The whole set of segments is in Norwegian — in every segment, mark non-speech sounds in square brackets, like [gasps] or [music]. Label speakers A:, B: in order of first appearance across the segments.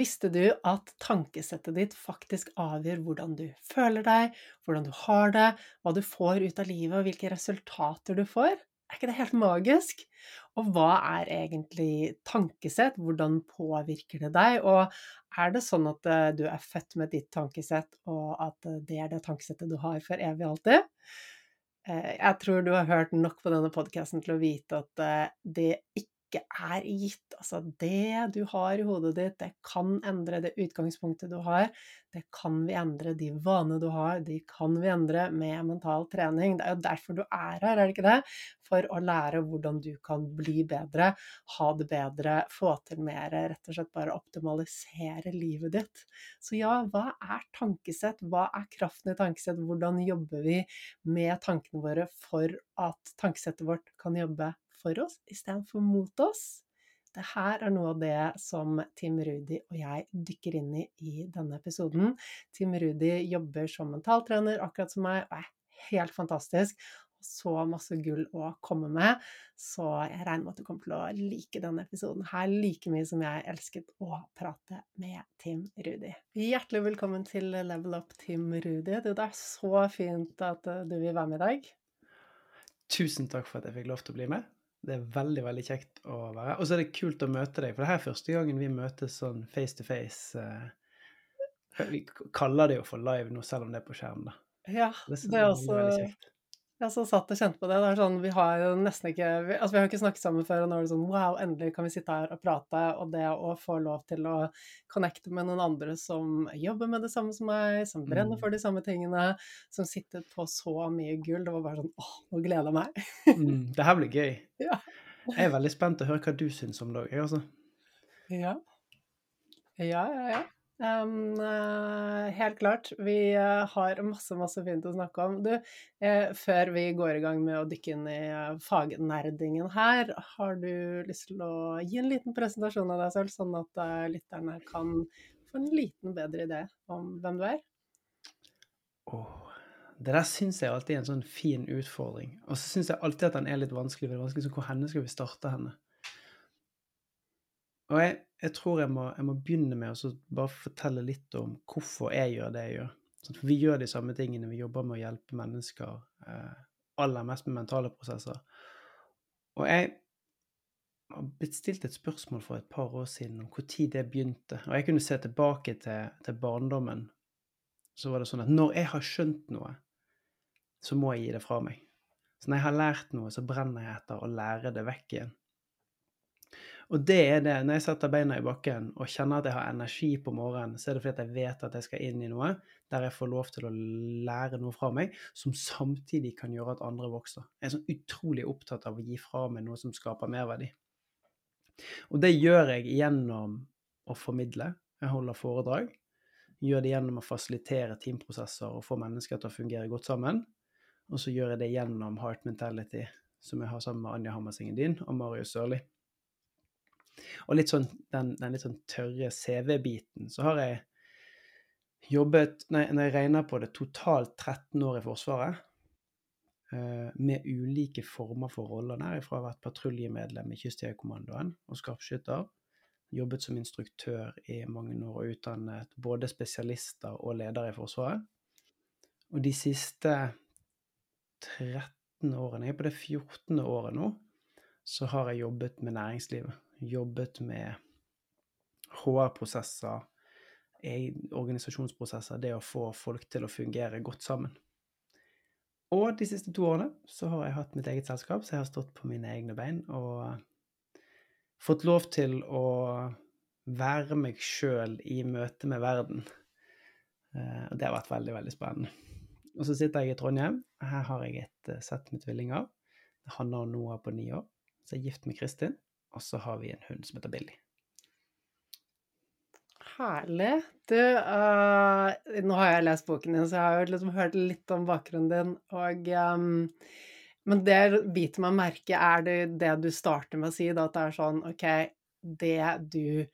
A: Visste du at tankesettet ditt faktisk avgjør hvordan du føler deg, hvordan du har det, hva du får ut av livet og hvilke resultater du får? Er ikke det helt magisk? Og hva er egentlig tankesett? Hvordan påvirker det deg? Og er det sånn at eh, du er født med ditt tankesett, og at eh, det er det tankesettet du har for evig og alltid? Eh, jeg tror du har hørt nok på denne podkasten til å vite at det ikke ikke er gitt. Altså, det du har i hodet ditt, det kan endre det utgangspunktet du har. Det kan vi endre. De vanene du har, de kan vi endre med mental trening. Det er jo derfor du er her, er det ikke det? For å lære hvordan du kan bli bedre, ha det bedre, få til mer, rett og slett bare optimalisere livet ditt. Så ja, hva er tankesett? Hva er kraften i tankesett? Hvordan jobber vi med tankene våre for at tankesettet vårt kan jobbe for oss istedenfor mot oss. Det her er noe av det som Tim Rudi og jeg dykker inn i i denne episoden. Tim Rudi jobber som mentaltrener, akkurat som meg, og er helt fantastisk. Så masse gull å komme med, så jeg regner med at du kommer til å like denne episoden her like mye som jeg elsket å prate med Tim Rudi. Hjertelig velkommen til Level Up, Tim Rudi. Det er så fint at du vil være med i dag.
B: Tusen takk for at jeg fikk lov til å bli med. Det er veldig veldig kjekt å være Og så er det kult å møte deg, for det her er første gangen vi møtes sånn face to face. Eh, vi kaller det jo for live nå, selv om det er på skjerm, da.
A: Ja, det, er også veldig kjekt. Jeg så satt og kjent på det. det er sånn, vi har jo nesten ikke vi, altså vi har ikke snakket sammen før, og nå er det sånn wow, endelig kan vi sitte her og prate. Og det å få lov til å connecte med noen andre som jobber med det samme som meg, som brenner mm. for de samme tingene, som sitter på så mye gull, det var bare sånn åh, nå gleder jeg meg.
B: mm, det her blir gøy. [laughs] Ja. Jeg er veldig spent til å høre hva du syns om det òg, jeg altså.
A: Ja. Ja, ja, ja. Um, uh, helt klart. Vi uh, har masse, masse fint å snakke om. Du, uh, før vi går i gang med å dykke inn i fagnerdingen her, har du lyst til å gi en liten presentasjon av deg selv, sånn at lytterne kan få en liten bedre idé om hvem du er?
B: Oh, det der syns jeg alltid er en sånn fin utfordring. Og så syns jeg alltid at den er litt vanskelig. Det er vanskelig så hvor henne skal vi starte henne? Og jeg, jeg tror jeg må, jeg må, begynne med å bare fortelle litt om hvorfor jeg gjør det jeg gjør. Sånn, vi gjør de samme tingene. Vi jobber med å hjelpe mennesker eh, aller mest med mentale prosesser. Og jeg har blitt stilt et spørsmål for et par år siden om når det begynte. Og jeg kunne se tilbake til, til, barndommen. Så var det sånn at når jeg har skjønt noe, så må jeg gi det fra meg. Så når jeg har lært noe, så brenner jeg etter å lære det vekk igjen. Og det er det. Når jeg setter beina i bakken og kjenner at jeg har energi på morgenen, så er det fordi jeg vet at jeg skal inn i noe der jeg får lov til å lære noe fra meg, som samtidig kan gjøre at andre vokser. Jeg er så utrolig opptatt av å gi fra meg noe som skaper merverdi. Og det gjør jeg gjennom å formidle. Jeg holder foredrag. Gjør det gjennom å fasilitere teamprosesser og få mennesker til å fungere godt sammen. Og så gjør jeg det gjennom Heart Mentality, som jeg har sammen med Anja Hammersingen Din og Marius Sørli. Og litt sånn, den, den litt sånn tørre CV-biten, så har jeg jobbet nei, Når jeg regner på det, totalt 13 år i Forsvaret. Uh, med ulike former for roller. Derifra har jeg vært patruljemedlem i Kystjegerkommandoen og skarpskytter. Jobbet som instruktør i mange år og utdannet både spesialister og ledere i Forsvaret. Og de siste 13 årene, jeg er på det 14. året nå, så har jeg jobbet med næringslivet jobbet med HR-prosesser, organisasjonsprosesser, det å få folk til å fungere godt sammen. Og de siste to årene så har jeg hatt mitt eget selskap, så jeg har stått på mine egne bein og fått lov til å være meg sjøl i møte med verden. Eh, og det har vært veldig, veldig spennende. Og så sitter jeg i Trondheim. Her har jeg et uh, sett med tvillinger. Hanna og Noah på ni år. Så jeg er gift med Kristin. Og så har vi en hund som heter Billy.
A: Herlig. Du, uh, nå har jeg lest boken din, så jeg har jo liksom hørt litt om bakgrunnen din. Og, um, men det biter meg merke, er det det du starter med å si, da, at det er sånn OK, det du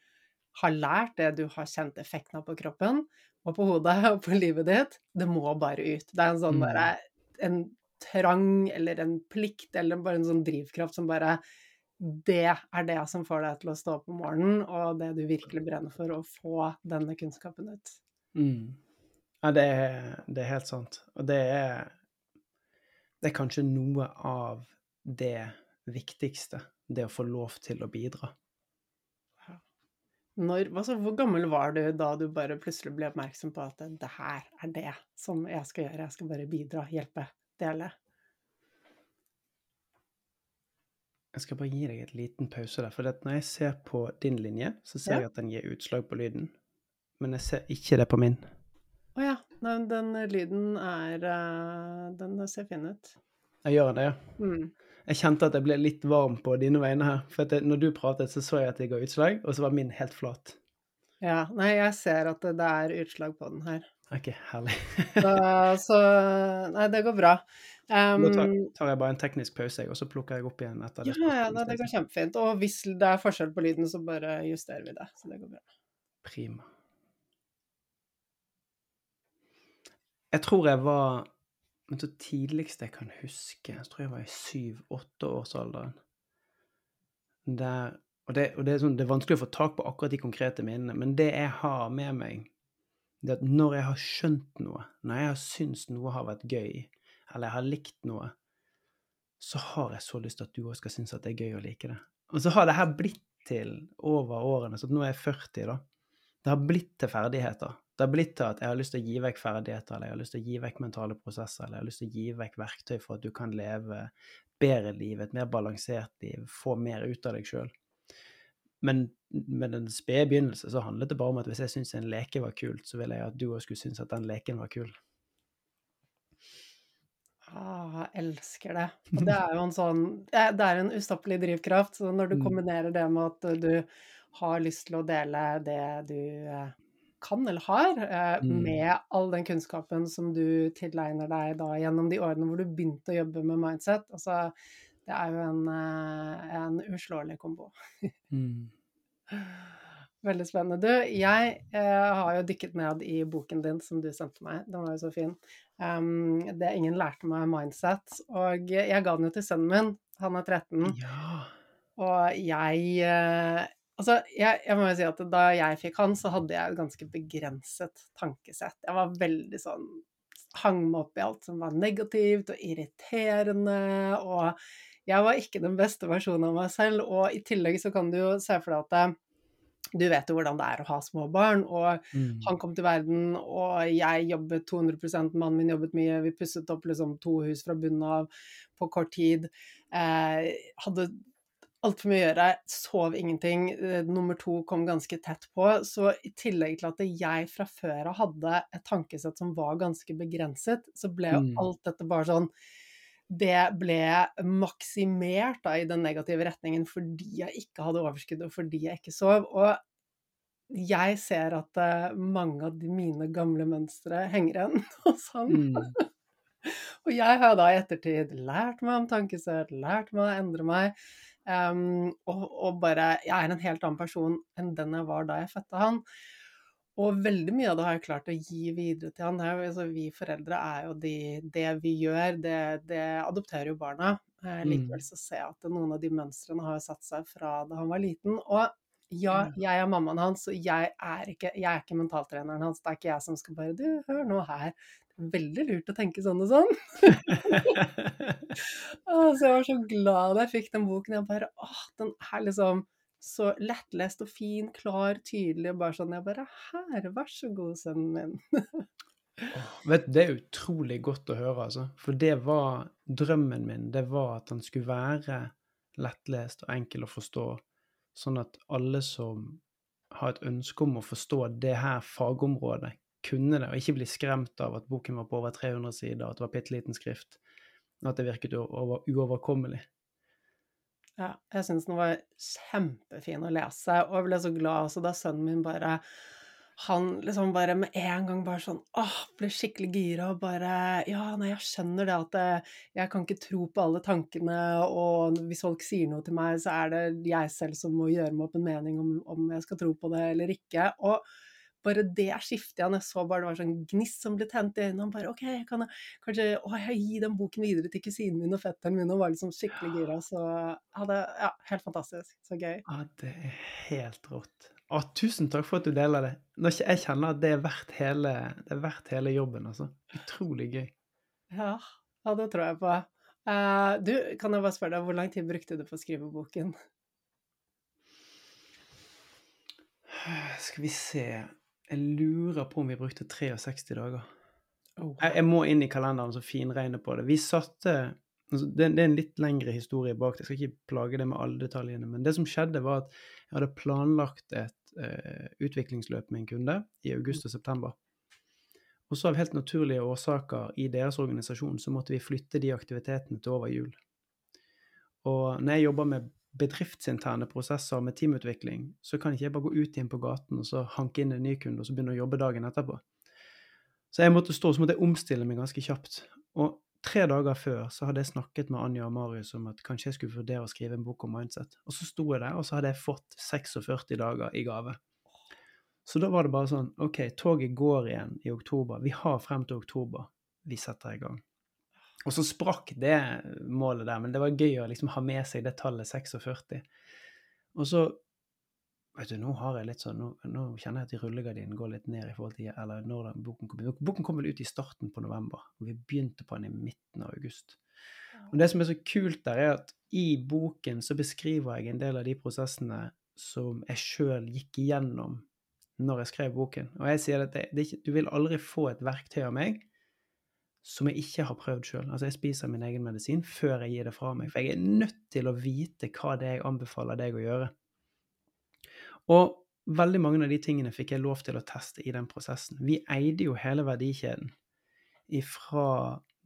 A: har lært, det du har kjent effekten av på kroppen og på hodet [laughs] og på livet ditt, det må bare ut. Det er en sånn bare en trang eller en plikt eller bare en sånn drivkraft som bare det er det som får deg til å stå opp om morgenen, og det du virkelig brenner for, å få denne kunnskapen ut.
B: Mm. Ja, det er, det er, helt sant. Og det er, det er kanskje noe av det viktigste, det å få lov til å bidra.
A: Når, altså, hvor gammel var du da du bare plutselig ble oppmerksom på at det her er det som jeg skal gjøre, jeg skal bare bidra, hjelpe, dele?
B: Jeg skal bare gi deg et liten pause der. For når jeg ser på din linje, så ser ja. jeg at den gir utslag på lyden. Men jeg ser ikke det på min.
A: Å oh, ja. Den, den, lyden er uh, Den ser fin ut.
B: Jeg gjør det, ja. Mm. Jeg kjente at jeg ble litt varm på dine vegne her. For det, når du pratet, så så jeg at det ga utslag, og så var min helt flat.
A: Ja. Nei, jeg ser at det, det er utslag på den her.
B: Ok, herlig.
A: så, [laughs] så Nei, det går bra.
B: Um, Nå tar, tar, jeg bare en teknisk pause, og så plukker jeg opp igjen etter
A: det. Ja, ja, det går kjempefint. Og hvis det er forskjell på lyden, så bare justerer vi det. Så det går bra.
B: Prima. Jeg tror jeg var Men så tidligst jeg kan huske, jeg tror jeg var i syv-åtteårsalderen. Der og, det, og det, er sånn, det er vanskelig å få tak på akkurat de konkrete minnene, men det jeg har med meg, det at når jeg har skjønt noe, når jeg har syntes noe har vært gøy, eller jeg har likt noe, så har jeg så lyst til at du òg skal synes at det er gøy å like det. Og så har det her blitt til over årene, så nå er jeg 40, da. Det har blitt til ferdigheter. Det har blitt til at jeg har lyst til å gi vekk ferdigheter, eller jeg har lyst til å gi vekk mentale prosesser, eller jeg har lyst til å gi vekk verktøy for at du kan leve bedre liv, et mer balansert liv, få mer ut av deg sjøl. Men med den spede begynnelse så handlet det bare om at hvis jeg syntes en leke var kult, så ville jeg at du òg skulle synes at den leken var kul.
A: Ah, elsker det. Og det er jo en sånn Det er en ustoppelig drivkraft. Så når du mm. kombinerer det med at du har lyst til å dele det du eh, kan eller har, eh, mm. med all den kunnskapen som du tilegner deg da gjennom de årene hvor du begynte å jobbe med mindset, altså det er jo en, eh, en uslåelig kombo. mm. [laughs] Veldig spennende. Du, jeg eh, har jo dykket ned i boken din som du sendte meg. Den var jo så fin. Um, det Ingen lærte meg mindset. Og jeg ga den jo til sønnen min. Han er 13. Ja. Og jeg eh, Altså, jeg, jeg, må jo si at da jeg fikk han, så hadde jeg et ganske begrenset tankesett. Jeg var veldig sånn Hang meg opp i alt som var negativt og irriterende. Og jeg var ikke den beste versjonen av meg selv. Og i tillegg så kan du jo se for deg at eh, du vet jo hvordan det er å ha små barn, og mm. han kom til verden, og jeg jobbet 200% mannen min jobbet mye, vi pusset opp liksom to hus fra bunnen av på kort tid. Eh, hadde altfor mye å gjøre, sov ingenting. Eh, nummer to kom ganske tett på. Så i tillegg til at jeg fra før av hadde et tankesett som var ganske begrenset, så ble jo mm. alt dette bare sånn det ble maksimert da, i den negative retningen fordi jeg ikke hadde overskudd, og fordi jeg ikke sov. Og jeg ser at uh, mange av de mine gamle mønstre henger igjen [laughs] hos han. Mm. [laughs] og jeg har da i ettertid lært meg om tankesett, lært meg å endre meg. Um, og, og, bare Jeg er en helt annen person enn den jeg var da jeg fødte han. Og veldig mye av det har jeg klart å gi videre til han. Altså, vi foreldre er jo de, det vi gjør, det, det adopterer jo barna. Eh, likevel mm. så ser jeg at noen av de mønstrene har satt seg fra da han var liten. Og ja, jeg er mammaen hans, og jeg er ikke, jeg er ikke mentaltreneren hans. Det er ikke jeg som skal bare Du, hør nå her. Det er veldig lurt å tenke sånn og sånn. [laughs] så jeg var så glad da jeg fikk den boken. Jeg bare Åh, den er liksom så lettlest og fin, klar, tydelig, og bare sånn Jeg bare Her, vær så god, sønnen min.
B: vet, det er utrolig godt å høre, altså. For det var drømmen min. Det var at han skulle være lettlest og enkel å forstå, sånn at alle som har et ønske om å forstå det her fagområdet, kunne det, og ikke bli skremt av at boken var på over 300 sider, at det var bitte liten skrift, og at det virket over, uoverkommelig.
A: Ja, jeg syns den var kjempefin å lese, og jeg ble så glad også da sønnen min bare han liksom bare med en gang bare sånn åh, ble skikkelig gira og bare Ja, nei, jeg skjønner det at jeg, jeg kan ikke tro på alle tankene, og hvis folk sier noe til meg, så er det jeg selv som må gjøre meg opp en mening om, om jeg skal tro på det eller ikke. Og bare det skiftet han jeg så bare det var sånn gnist som ble tent i øynene. Han bare OK, jeg kan kanskje å, jeg gi den boken videre til kusinen min og fetteren min, og var liksom skikkelig [gasps] gira. Så hadde Ja, helt fantastisk. Så gøy.
B: Ja, det er helt rått. Å, tusen takk for at du deler det. Når jeg kjenner at det er verdt hele, det er verdt hele jobben, altså. Utrolig gøy.
A: Ja, ja det tror jeg på. Uh, du, kan jeg bare spørre deg, hvor lang tid brukte du på å skrive boken?
B: Skal vi se Jeg lurer på om vi brukte 63 dager.
A: Oh.
B: Jeg, jeg, må inn i kalenderen og finregne på det. Vi satte altså det, det, er en litt lengre historie bak. Jeg skal ikke plage det med alle detaljene. Men det som skjedde, var at jeg hadde planlagt et uh, utviklingsløp med en kunde i august og september. Og så av helt naturlige årsaker i deres organisasjon så måtte vi flytte de aktivitetene til over jul. Og når jeg jobber med bedriftsinterne prosesser med teamutvikling, så kan ikke jeg bare gå ut igjen på gaten og så hanke inn en ny kunde og så begynne å jobbe dagen etterpå. Så jeg måtte stå, så måtte jeg omstille meg ganske kjapt. Og tre dager før så hadde jeg snakket med Anja og Marius om at kanskje jeg skulle vurdere å skrive en bok om mindset. Og så sto jeg der, og så hadde jeg fått 46 dager i gave. Så da var det bare sånn OK, toget går igjen i oktober. Vi har frem til oktober. Vi setter i gang. Og så sprakk det målet der, men det var gøy å liksom ha med seg det tallet 46. Og så Vet du, nå har jeg litt sånn, nå, nå kjenner jeg at rullegardinen går litt ned i forhold til eller når den boken kom ut. Boken kom vel ut i starten på november, og vi begynte på den i midten av august. Og Det som er så kult der, er at i boken så beskriver jeg en del av de prosessene som jeg sjøl gikk igjennom når jeg skrev boken. Og jeg sier at det, det du vil aldri få et verktøy av meg som jeg ikke har prøvd sjøl. Altså, jeg spiser min egen medisin før jeg gir det fra meg. For jeg er nødt til å vite hva det er jeg anbefaler deg å gjøre. Og veldig mange av de tingene fikk jeg lov til å teste i den prosessen. Vi eide jo hele verdikjeden. Ifra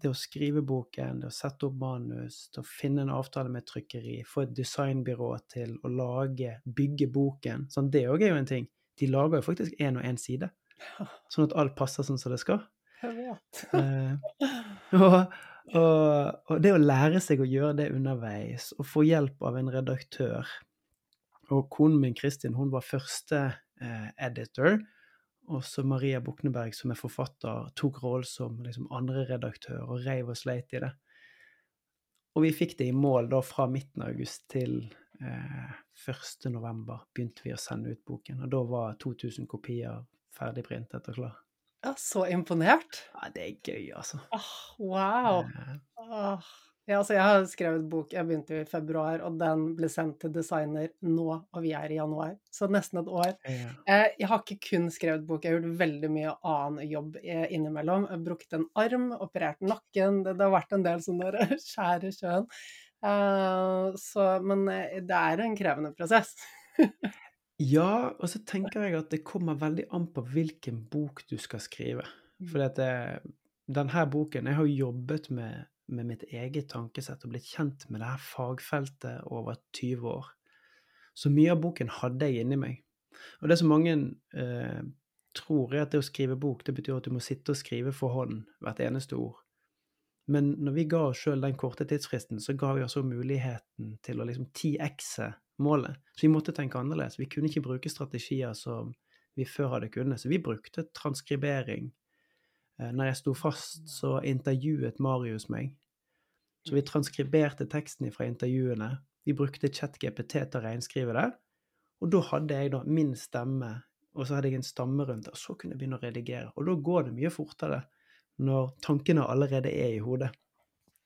B: det å skrive boken, det å sette opp manus, til å finne en avtale med et trykkeri, få et designbyrå til å lage, bygge boken. Sånn, det òg er jo en ting. De lager jo faktisk én og én side, sånn at alt passer sånn som det skal. Eh, og, og, og, det å lære seg å gjøre det underveis, og få hjelp av en redaktør og konen min Kristin hun var første eh, editor. Og så Maria Bukneberg, som er forfatter, tok rollen som liksom, andre redaktør og reiv og sleit i det. Og vi fikk det i mål da fra midten av august til eh, 1. november begynte vi å sende ut boken. Og da var 2000 kopier ferdigprintet og klar.
A: Ja, så imponert.
B: Ja, det er gøy, altså.
A: Oh, wow. Eh. Oh. Ja, altså jeg har skrevet bok, jeg begynte i februar, og den ble sendt til designer nå, og vi er i januar. Så nesten et år.
B: Ja.
A: Eh, jeg har ikke kun skrevet bok, jeg har gjort veldig mye annen jobb innimellom. Jeg brukt en arm, operert nakken, det, det har vært en del sånne [laughs] skjær i sjøen. Så, men eh, det er en krevende prosess. [laughs]
B: ja, og så tenker jeg at det kommer veldig an på hvilken bok du skal skrive. For mm. denne boken Jeg har jobbet med med mitt eget tankesett og blitt kjent med det her fagfeltet over 20 år. Så mye av boken hadde jeg inni meg. Og det som mange eh, tror, er at det å skrive bok, det betyr at du må sitte og skrive for hånd hvert eneste ord. Men når vi ga oss sjøl den korte tidsfristen, så ga vi oss muligheten til å liksom 10x-e målet. Så vi måtte tenke annerledes. Vi kunne ikke bruke strategier som vi før hadde kunnet. Så vi brukte transkribering, Eh, når jeg sto fast, så intervjuet Marius meg. Så vi transkriberte teksten fra intervjuene. Vi brukte ChatGPT til å reinskrive det. Og da hadde jeg da min stemme, og så hadde jeg en stamme rundt det, og så kunne jeg begynne å redigere. Og da går det mye fortere når tankene allerede er i hodet.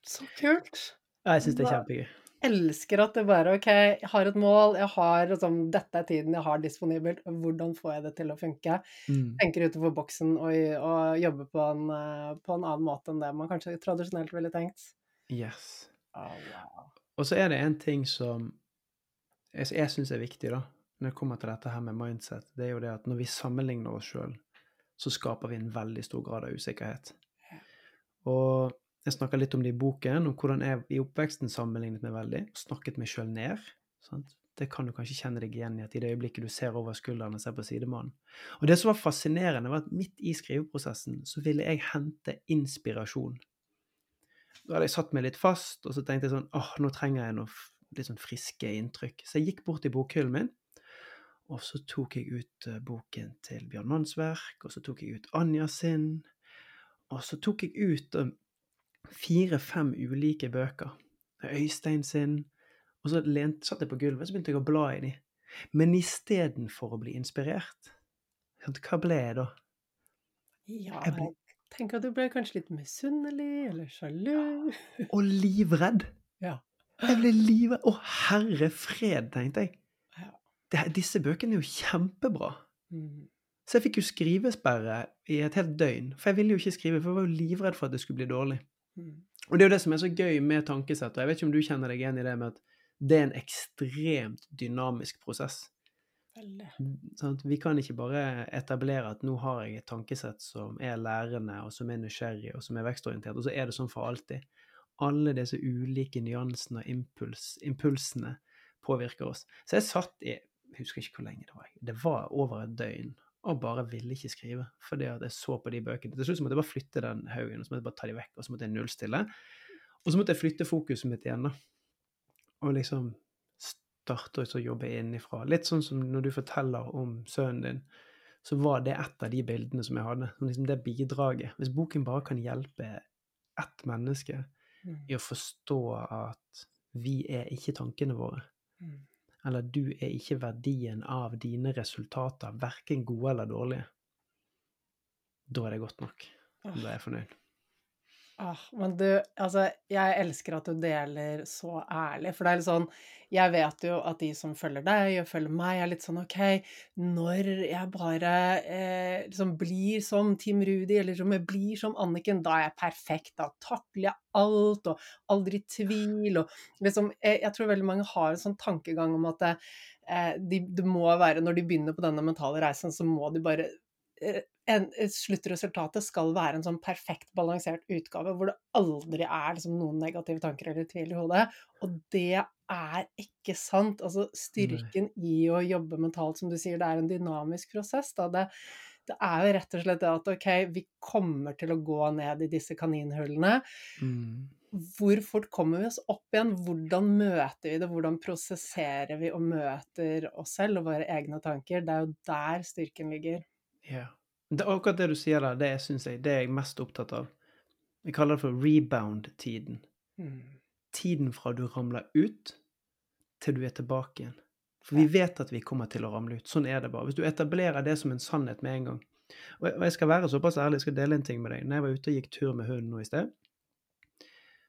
A: Så kult.
B: Ja, jeg syns det er kjempegøy
A: elsker at det bare OK, jeg har et mål, jeg har liksom, Dette er tiden jeg har disponibelt, hvordan får jeg det til å funke?
B: Mm.
A: Tenker utenfor boksen og, og jobber på en, eh, på en, annen måte enn det man kanskje tradisjonelt ville tenkt.
B: Yes.
A: Oh, wow.
B: Og så er det en ting som jeg, jeg syns er viktig, da, når det kommer til dette her med mindset, det er jo det at når vi sammenligner oss sjøl, så skaper vi en veldig stor grad av usikkerhet. Og jeg snakka litt om det i boken, om hvordan jeg i oppveksten sammenlignet meg veldig, snakket meg sjøl ned. Sant? Det kan du kanskje kjenne deg igjen i, at i det øyeblikket du ser over skulderen og ser på sidemannen. Og det som var fascinerende, var at midt i skriveprosessen så ville jeg hente inspirasjon. Da hadde jeg satt meg litt fast, og så tenkte jeg sånn åh, nå trenger jeg noe litt sånn friske inntrykk. Så jeg gikk bort til bokhyllen min, og så tok jeg ut uh, boken til Bjørn Mannsverk, og så tok jeg ut Anja sin, og så tok jeg ut uh, fire-fem ulike bøker. Øystein sin. Og så lent, satt jeg på gulvet, så begynte jeg å bla i de. Men istedenfor å bli inspirert, hva ble jeg da?
A: Ja, jeg ble... tenker at du ble kanskje litt misunnelig eller sjalu.
B: Og livredd.
A: Ja.
B: Jeg ble livredd. Å, herre fred, tenkte jeg. Det, disse bøkene er jo kjempebra.
A: Mm.
B: Så jeg fikk jo skrivesperre i et helt døgn. For jeg ville jo ikke skrive, for jeg var jo livredd for at det skulle bli dårlig.
A: Mm.
B: Og det er jo det som er så gøy med tankesett, og jeg vet ikke om du kjenner deg igjen i det med at det er en ekstremt dynamisk prosess. Sånn vi kan ikke bare etablere at nå har jeg et tankesett som er lærende, og som er nysgjerrig, og som er vekstorientert, og så er det sånn for alltid. Alle disse ulike nyansene og impuls, impulsene påvirker oss. Så jeg satt i Jeg husker ikke hvor lenge det var. Det var over et døgn. Og bare ville ikke skrive. Fordi at jeg så på de bøkene. Til slutt måtte jeg bare flytte den haugen, og så måtte jeg bare ta de vekk, og så måtte jeg nullstille. Og så måtte jeg flytte fokuset mitt igjen, da og liksom starte å jobbe innifra. Litt sånn som når du forteller om sønnen din, så var det et av de bildene som jeg hadde. Liksom det bidraget. Hvis boken bare kan hjelpe ett menneske mm. i å forstå at vi er ikke tankene våre, mm. Eller du er ikke verdien av dine resultater, verken gode eller dårlige, da er det godt nok. Da er jeg fornøyd.
A: Ah, men du, altså, jeg elsker at du deler så ærlig, for det er litt sånn Jeg vet jo at de som følger deg og følger meg, er litt sånn OK, når jeg bare eh, liksom blir som Team Rudi, eller om jeg blir som Anniken, da er jeg perfekt. Da takler jeg alt, og aldri tvil, og liksom Jeg, jeg tror veldig mange har en sånn tankegang om at eh, de, det må være Når de begynner på denne mentale reisen, så må de bare eh, en, sluttresultatet skal være en sånn perfekt balansert utgave hvor det aldri er liksom, noen negative tanker eller tvil i hodet. Og det er ikke sant. Altså styrken i å jobbe mentalt, som du sier, det er en dynamisk prosess. Det, det er jo rett og slett det at ok, vi kommer til å gå ned i disse kaninhullene.
B: Mm.
A: Hvor fort kommer vi oss opp igjen? Hvordan møter vi det? Hvordan prosesserer vi og møter oss selv og våre egne tanker? Det er jo der styrken ligger.
B: Ja. Det, akkurat det du sier der, det syns jeg det er jeg mest opptatt av. Vi kaller det for rebound-tiden.
A: Mm.
B: Tiden fra du ramler ut, til du er tilbake igjen. For vi vet at vi kommer til å ramle ut. Sånn er det bare. Hvis du etablerer det som en sannhet med en gang. Og jeg skal være såpass ærlig, jeg skal dele en ting med deg. Når jeg var ute og gikk tur med hunden nå i sted,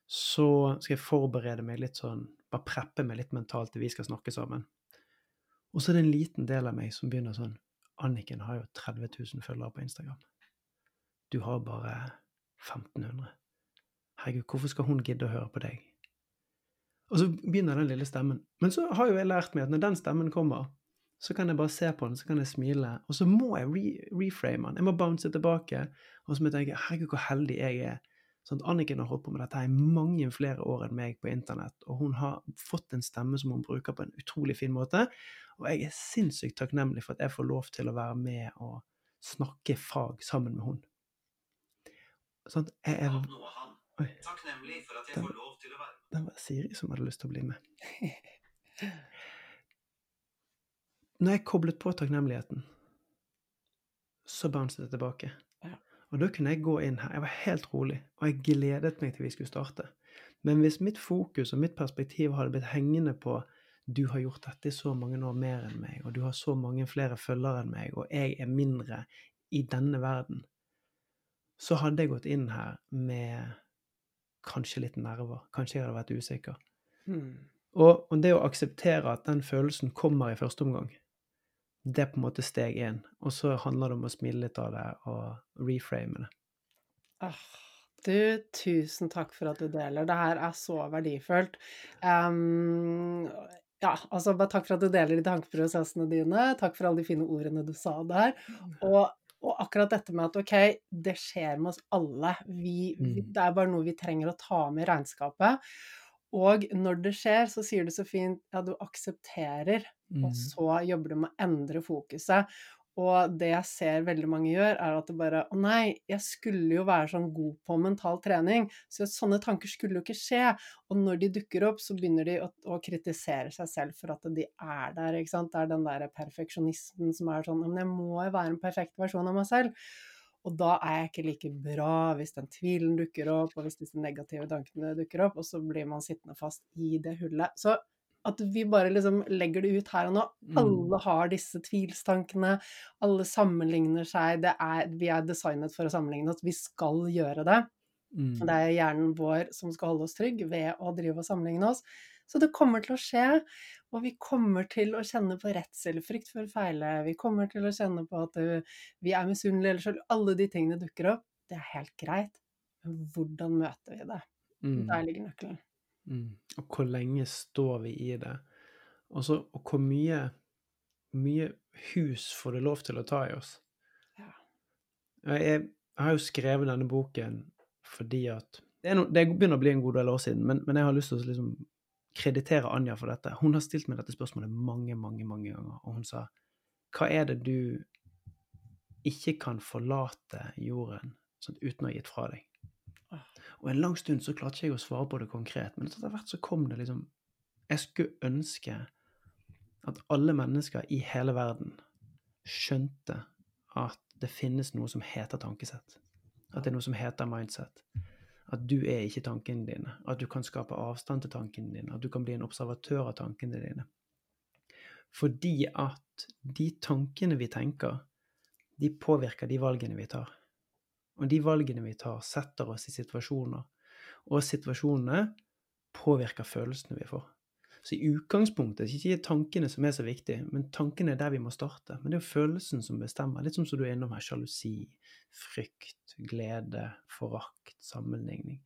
B: så skal jeg forberede meg litt sånn Bare preppe meg litt mentalt til vi skal snakke sammen. Og så er det en liten del av meg som begynner sånn Anniken har jo 30 000 følgere på Instagram. Du har bare 1500. Herregud, hvorfor skal hun gidde å høre på deg? Og så begynner den lille stemmen. Men så har jo jeg lært meg at når den stemmen kommer, så kan jeg bare se på den, så kan jeg smile. Og så må jeg re reframe den. Jeg må bounce tilbake. Og så må jeg tenke herregud, hvor heldig jeg er. Sånn at Anniken har holdt på med dette i mange flere år enn meg på internett. Og hun har fått en stemme som hun bruker på en utrolig fin måte. Og jeg er sinnssykt takknemlig for at jeg får lov til å være med og snakke fag sammen med hun. Sånn, jeg er Oi. Takknemlig for at jeg får lov til å være med. Den var Siri som hadde lyst til å bli med. [laughs] Når jeg koblet på takknemligheten, så bouncet det tilbake.
A: Ja.
B: Og da kunne jeg gå inn her. Jeg var helt rolig, og jeg gledet meg til vi skulle starte. Men hvis mitt fokus og mitt perspektiv hadde blitt hengende på du har gjort dette i så mange år mer enn meg, og du har så mange flere følgere enn meg, og jeg er mindre i denne verden, så hadde jeg gått inn her med kanskje litt nerver. Kanskje jeg hadde vært usikker.
A: Hmm.
B: Og, og, det å akseptere at den følelsen kommer i første omgang, det er på en måte steg én. Og så handler det om å smile litt av det og reframe det.
A: Ah, du, tusen takk for at du deler. Det her er så verdifullt. Um, ja, altså bare takk for at du deler de tankeprosessene dine. Takk for alle de fine ordene du sa der. Og, Og akkurat dette med at ok, det skjer med oss alle. Vi,
B: Mm.
A: det er bare noe vi trenger å ta med i regnskapet. Og når det skjer, så sier du så fint ja, du aksepterer, og
B: Mm.
A: så jobber du med å endre fokuset. Og det jeg ser veldig mange gjør, er at det bare Å nei, jeg skulle jo være sånn god på mental trening, så sånne tanker skulle jo ikke skje. Og når de dukker opp, så begynner de å, å kritisere seg selv for at de er der, ikke sant. Det er den derre perfeksjonisten som er sånn Men jeg må jo være en perfekt versjon av meg selv. Og da er jeg ikke like bra hvis den tvilen dukker opp, og hvis disse negative tankene dukker opp, og så blir man sittende fast i det hullet. Så at vi bare liksom legger det ut her og nå.
B: Mm.
A: Alle har disse tvilstankene. Alle sammenligner seg. Det er, vi er designet for å sammenligne oss. Vi skal gjøre det.
B: Mm.
A: Det er hjernen vår som skal holde oss trygg ved å drive og sammenligne oss. Så det kommer til å skje, og vi kommer til å kjenne på redsel, frykt for å feile. Vi kommer til å kjenne på at uh, vi er misunnelige eller selv. Alle de tingene dukker opp. Det er helt greit. Men hvordan møter vi det?
B: Mm.
A: Der ligger nøkkelen.
B: Mm. Og hvor lenge står vi i det? Og, så, og hvor mye, mye hus får det lov til å ta i oss?
A: Ja.
B: Jeg, jeg har jo skrevet denne boken fordi at Det, no, det begynner å bli en god del år siden, men, men jeg har lyst til å liksom kreditere Anja for dette. Hun har stilt meg dette spørsmålet mange, mange, mange ganger, og hun sa Hva er det du ikke kan forlate jorden sånn, uten å ha gitt fra deg? Og en lang stund så klarte jeg å svare på det konkret, men etter hvert så kom det liksom Jeg skulle ønske at alle mennesker i hele verden skjønte at det finnes noe som heter tankesett. At det er noe som heter mindset. At du er ikke tankene dine. At du kan skape avstand til tankene dine. At du kan bli en observatør av tankene dine. Fordi at de tankene vi tenker, de påvirker de valgene vi tar. Og de valgene vi tar, setter oss i situasjoner. Og situasjonene påvirker følelsene vi får. Så i utgangspunktet er det ikke tankene som er så viktige, men tankene er der vi må starte. Men det er jo følelsen som bestemmer. Litt som du er innom her. Sjalusi, frykt, glede, forakt, sammenligning.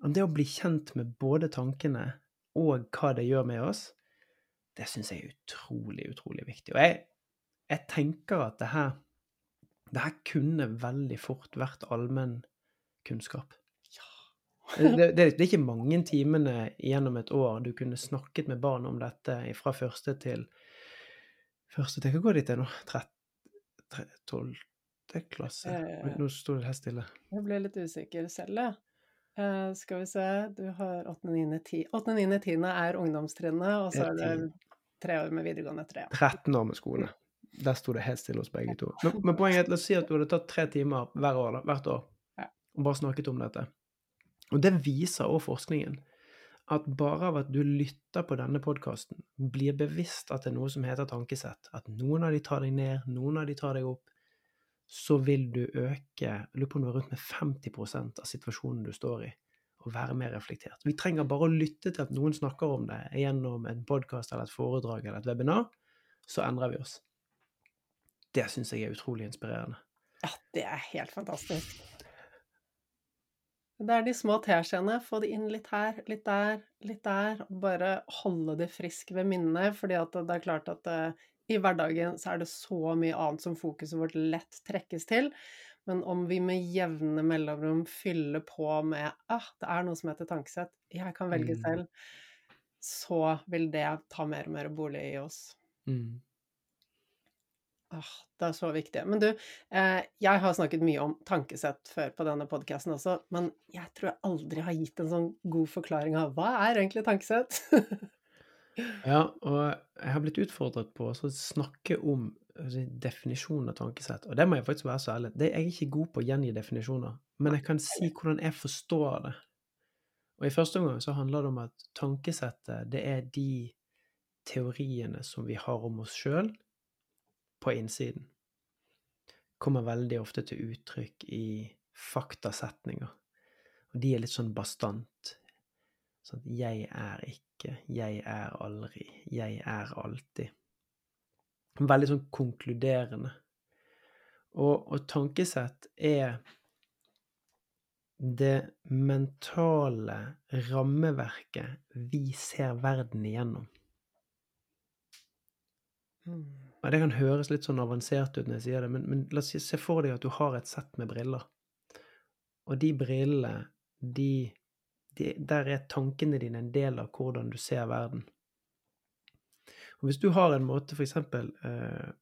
B: Og det å bli kjent med både tankene og hva det gjør med oss, det syns jeg er utrolig, utrolig viktig. Og jeg, jeg tenker at det her, det her kunne veldig fort vært allmennkunnskap. Det, det, det er ikke mange timene gjennom et år du kunne snakket med barn om dette fra første til første til Hva går de til nå? Tolvte klasse? Oi, Nå sto det helt stille.
A: Jeg ble litt usikker selv, jeg. Uh, skal vi se, du har 8., 9., 10. 8., 9., 10. er ungdomstrinnet, og så er det tre år med videregående etter det.
B: 13 år med skole. Der sto det helt stille hos begge to. Men, men poenget er at la oss si at du hadde tatt tre timer hver år, da, hvert år
A: Ja.
B: og bare snakket om dette. Og det viser også forskningen at bare av at du lytter på denne podkasten, blir bevisst at det er noe som heter tankesett, at noen av de tar deg ned, noen av de tar deg opp, så vil du øke jeg lurer på om det var rundt med 50% av situasjonen du står i, og være mer reflektert. Vi trenger bare å lytte til at noen snakker om det gjennom en podkast eller et foredrag eller et webinar, så endrer vi oss. Det syns jeg er utrolig inspirerende.
A: Ja, det er helt fantastisk. Det er de små teskjeene. Få det inn litt her, litt der, litt der. Og bare holde det frisk ved minnet, fordi det er klart at uh, i hverdagen så er det så mye annet som fokuset vårt lett trekkes til. Men om vi med jevne mellomrom fyller på med ah, det er noe som heter tankesett, jeg kan velge
B: Mm.
A: selv, så vil det ta mer og mer bolig i oss.
B: Mm.
A: Ah, det er så viktig. Men du, eh, jeg har snakket mye om tankesett før på denne podkasten også, men jeg tror jeg aldri har gitt en sånn god forklaring av hva er egentlig tankesett?
B: Ja, og jeg har blitt utfordret på å snakke om definisjonen av tankesett. Og det må jeg faktisk være så ærlig. Det er jeg ikke god på å gjengi definisjoner, men jeg kan si hvordan jeg forstår det. Og i første omgang så handler det om at tankesettet, det er de teoriene som vi har om oss sjøl på innsiden. Kommer veldig ofte til uttrykk i faktasetninger. Og de er litt sånn bastant. Sånn 'jeg er ikke', 'jeg er aldri', 'jeg er alltid'. Veldig sånn konkluderende. Og, og tankesett er det mentale rammeverket vi ser verden igjennom.
A: Mm.
B: Ja, det kan høres litt sånn avansert ut når jeg sier det, men, men la oss se for deg at du har et sett med briller. Og de brillene, de, de, Der er tankene dine en del av hvordan du ser verden. Og hvis du har en måte, for eksempel eh,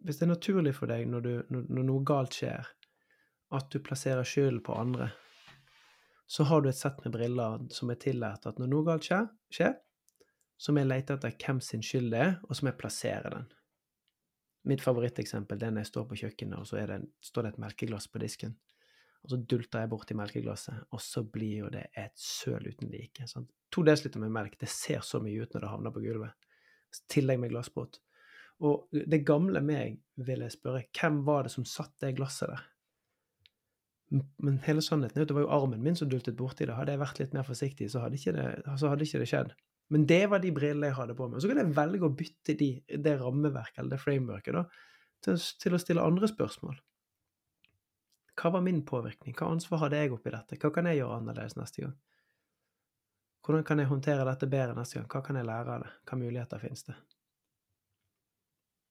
B: Hvis det er naturlig for deg når, du, når, når noe galt skjer, at du plasserer skylden på andre, så har du et sett med briller som er tillært at når noe galt skjer, skjer så må jeg lete etter hvem sin skyld det er, og så må jeg plassere den. Mitt favoritteksempel er når jeg står på kjøkkenet, og så det, står det et melkeglass på disken. Og så dulter jeg borti melkeglasset, og så blir jo det et søl uten like. Sant? To desiliter med melk, det ser så mye ut når det havner på gulvet. Tillegg med glassbåt. Og det gamle meg vil jeg spørre, hvem var det som satt det glasset der? Men hele sannheten er at det var jo armen min som dultet borti det. Hadde jeg vært litt mer forsiktig, så hadde ikke det, hadde ikke det skjedd. Men det var de brillene jeg hadde på meg. Og så kan jeg velge å bytte de, det rammeverket eller det frameworket da, til, til, å stille andre spørsmål. Hva var min påvirkning? Hva ansvar hadde jeg oppi dette? Hva kan jeg gjøre annerledes neste gang? Hvordan kan jeg håndtere dette bedre neste gang? Hva kan jeg lære av det? Hva muligheter finnes det?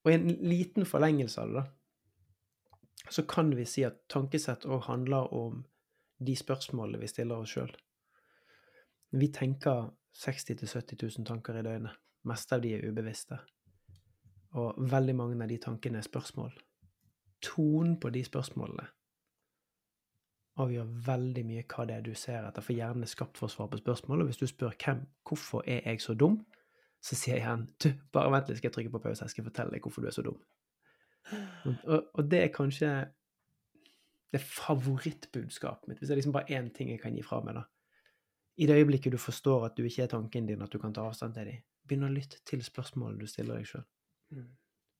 B: Og i en liten forlengelse av det, da, så kan vi si at tankesett òg handler om de spørsmålene vi stiller oss sjøl. Vi tenker 60 000-70 000 tanker i døgnet. Meste av de er ubevisste. Og veldig mange av de tankene er spørsmål. Tonen på de spørsmålene avgjør veldig mye hva det er du ser etter, for hjernen er skapt for å svare på spørsmål. Og hvis du spør hvem, hvorfor er jeg så dum, så sier hjernen du, bare vent litt, skal jeg trykke på pause, jeg skal fortelle deg hvorfor du er så dum. Og, og det er kanskje det favorittbudskapet mitt, hvis det er liksom bare én ting jeg kan gi fra meg, da i det øyeblikket du forstår at du ikke er tanken din, at du kan ta avstand til dem, begynn å lytte til spørsmålene du stiller deg sjøl. Mm.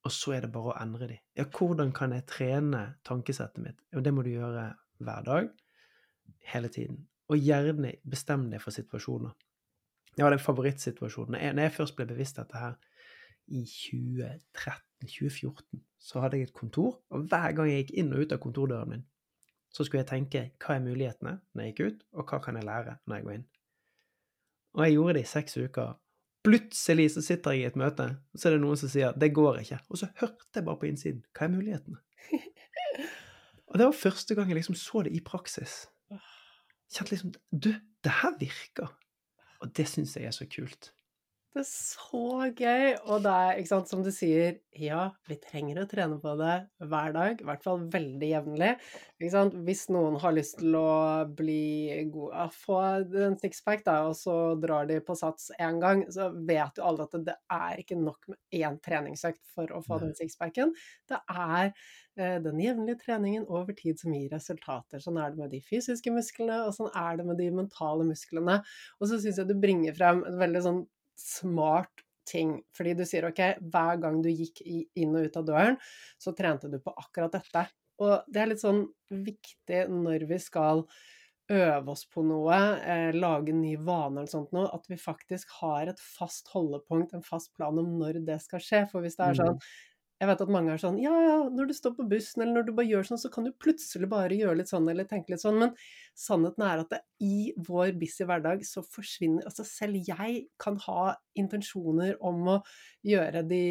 B: Og så er det bare å endre dem. Ja, hvordan kan jeg trene tankesettet mitt? Og det må du gjøre hver dag, hele tiden. Og gjerne bestem deg for situasjoner. Hadde en favorittsituasjon. Når jeg først ble bevisst dette her i 2013-2014, så hadde jeg et kontor, og hver gang jeg gikk inn og ut av kontordøren min, så skulle jeg tenke hva er mulighetene når jeg gikk ut, og hva kan jeg lære når jeg går inn? Og jeg gjorde det i seks uker. Plutselig så sitter jeg i et møte, og så er det noen som sier 'det går ikke', og så hørte jeg bare på innsiden 'hva er mulighetene'? [laughs] og det var første gang jeg liksom så det i praksis. Kjente liksom 'du, det her virker'. Og det syns jeg er så kult.
A: Det er så gøy. Og det er, ikke sant, som du sier, ja, vi trenger å trene på det hver dag. I hvert fall veldig jevnlig. Ikke sant? Hvis noen har lyst til å bli god Få en sixpack, da, og så drar de på sats én gang, så vet jo alle at det er ikke nok med én treningsøkt for å få den sixpacken. Det er eh, den jevnlige treningen over tid som gir resultater. Sånn er det med de fysiske musklene, og sånn er det med de mentale musklene. Og så syns jeg du bringer frem et veldig sånn smart ting. Fordi du sier ok, hver gang du gikk inn og ut av døren, så trente du på akkurat dette. Og det er litt sånn viktig når vi skal øve oss på noe, eh, lage en ny vane eller sånt noe, at vi faktisk har et fast holdepunkt, en fast plan om når det skal skje. For hvis det er sånn jeg vet at mange er sånn Ja, ja, når du står på bussen, eller når du bare gjør sånn, så kan du plutselig bare gjøre litt sånn, eller tenke litt sånn. Men sannheten er at det, i vår busy hverdag så forsvinner Altså selv jeg kan ha intensjoner om å gjøre de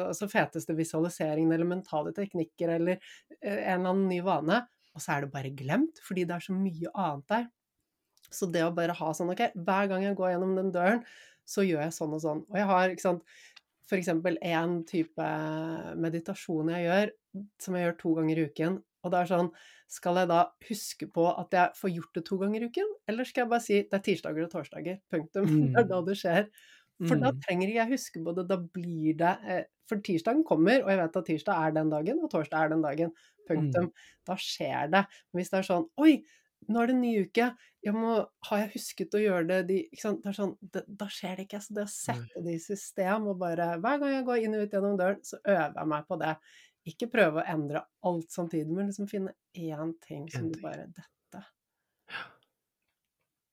A: altså, feteste visualiseringene eller mentale teknikker eller eh, en eller annen ny vane, og så er det bare glemt, fordi det er så mye annet der. Så det å bare ha sånn Ok, hver gang jeg går gjennom den døren, så gjør jeg sånn og sånn. Og jeg har, ikke sant f.eks. en type meditasjon jeg gjør, som jeg gjør to ganger i uken. Og det er sånn Skal jeg da huske på at jeg får gjort det to ganger i uken, eller skal jeg bare si det er tirsdager og torsdager, punktum. Mm. [laughs] Det er da det skjer. For mm. da trenger ikke jeg huske på det. Da blir det eh, For tirsdagen kommer, og jeg vet at tirsdag er den dagen, og torsdag er den dagen. Punktum. Mm. Da skjer det. Men hvis det er sånn Oi, nå er det en ny uke. Må, har jeg husket å gjøre det? De, det sånn, det, da skjer det ikke. Så det å sette det i system og bare Hver gang jeg går inn og ut gjennom døren, så øver jeg meg på det. Ikke prøve å endre alt samtidig, men liksom finne én ting som du bare Dette.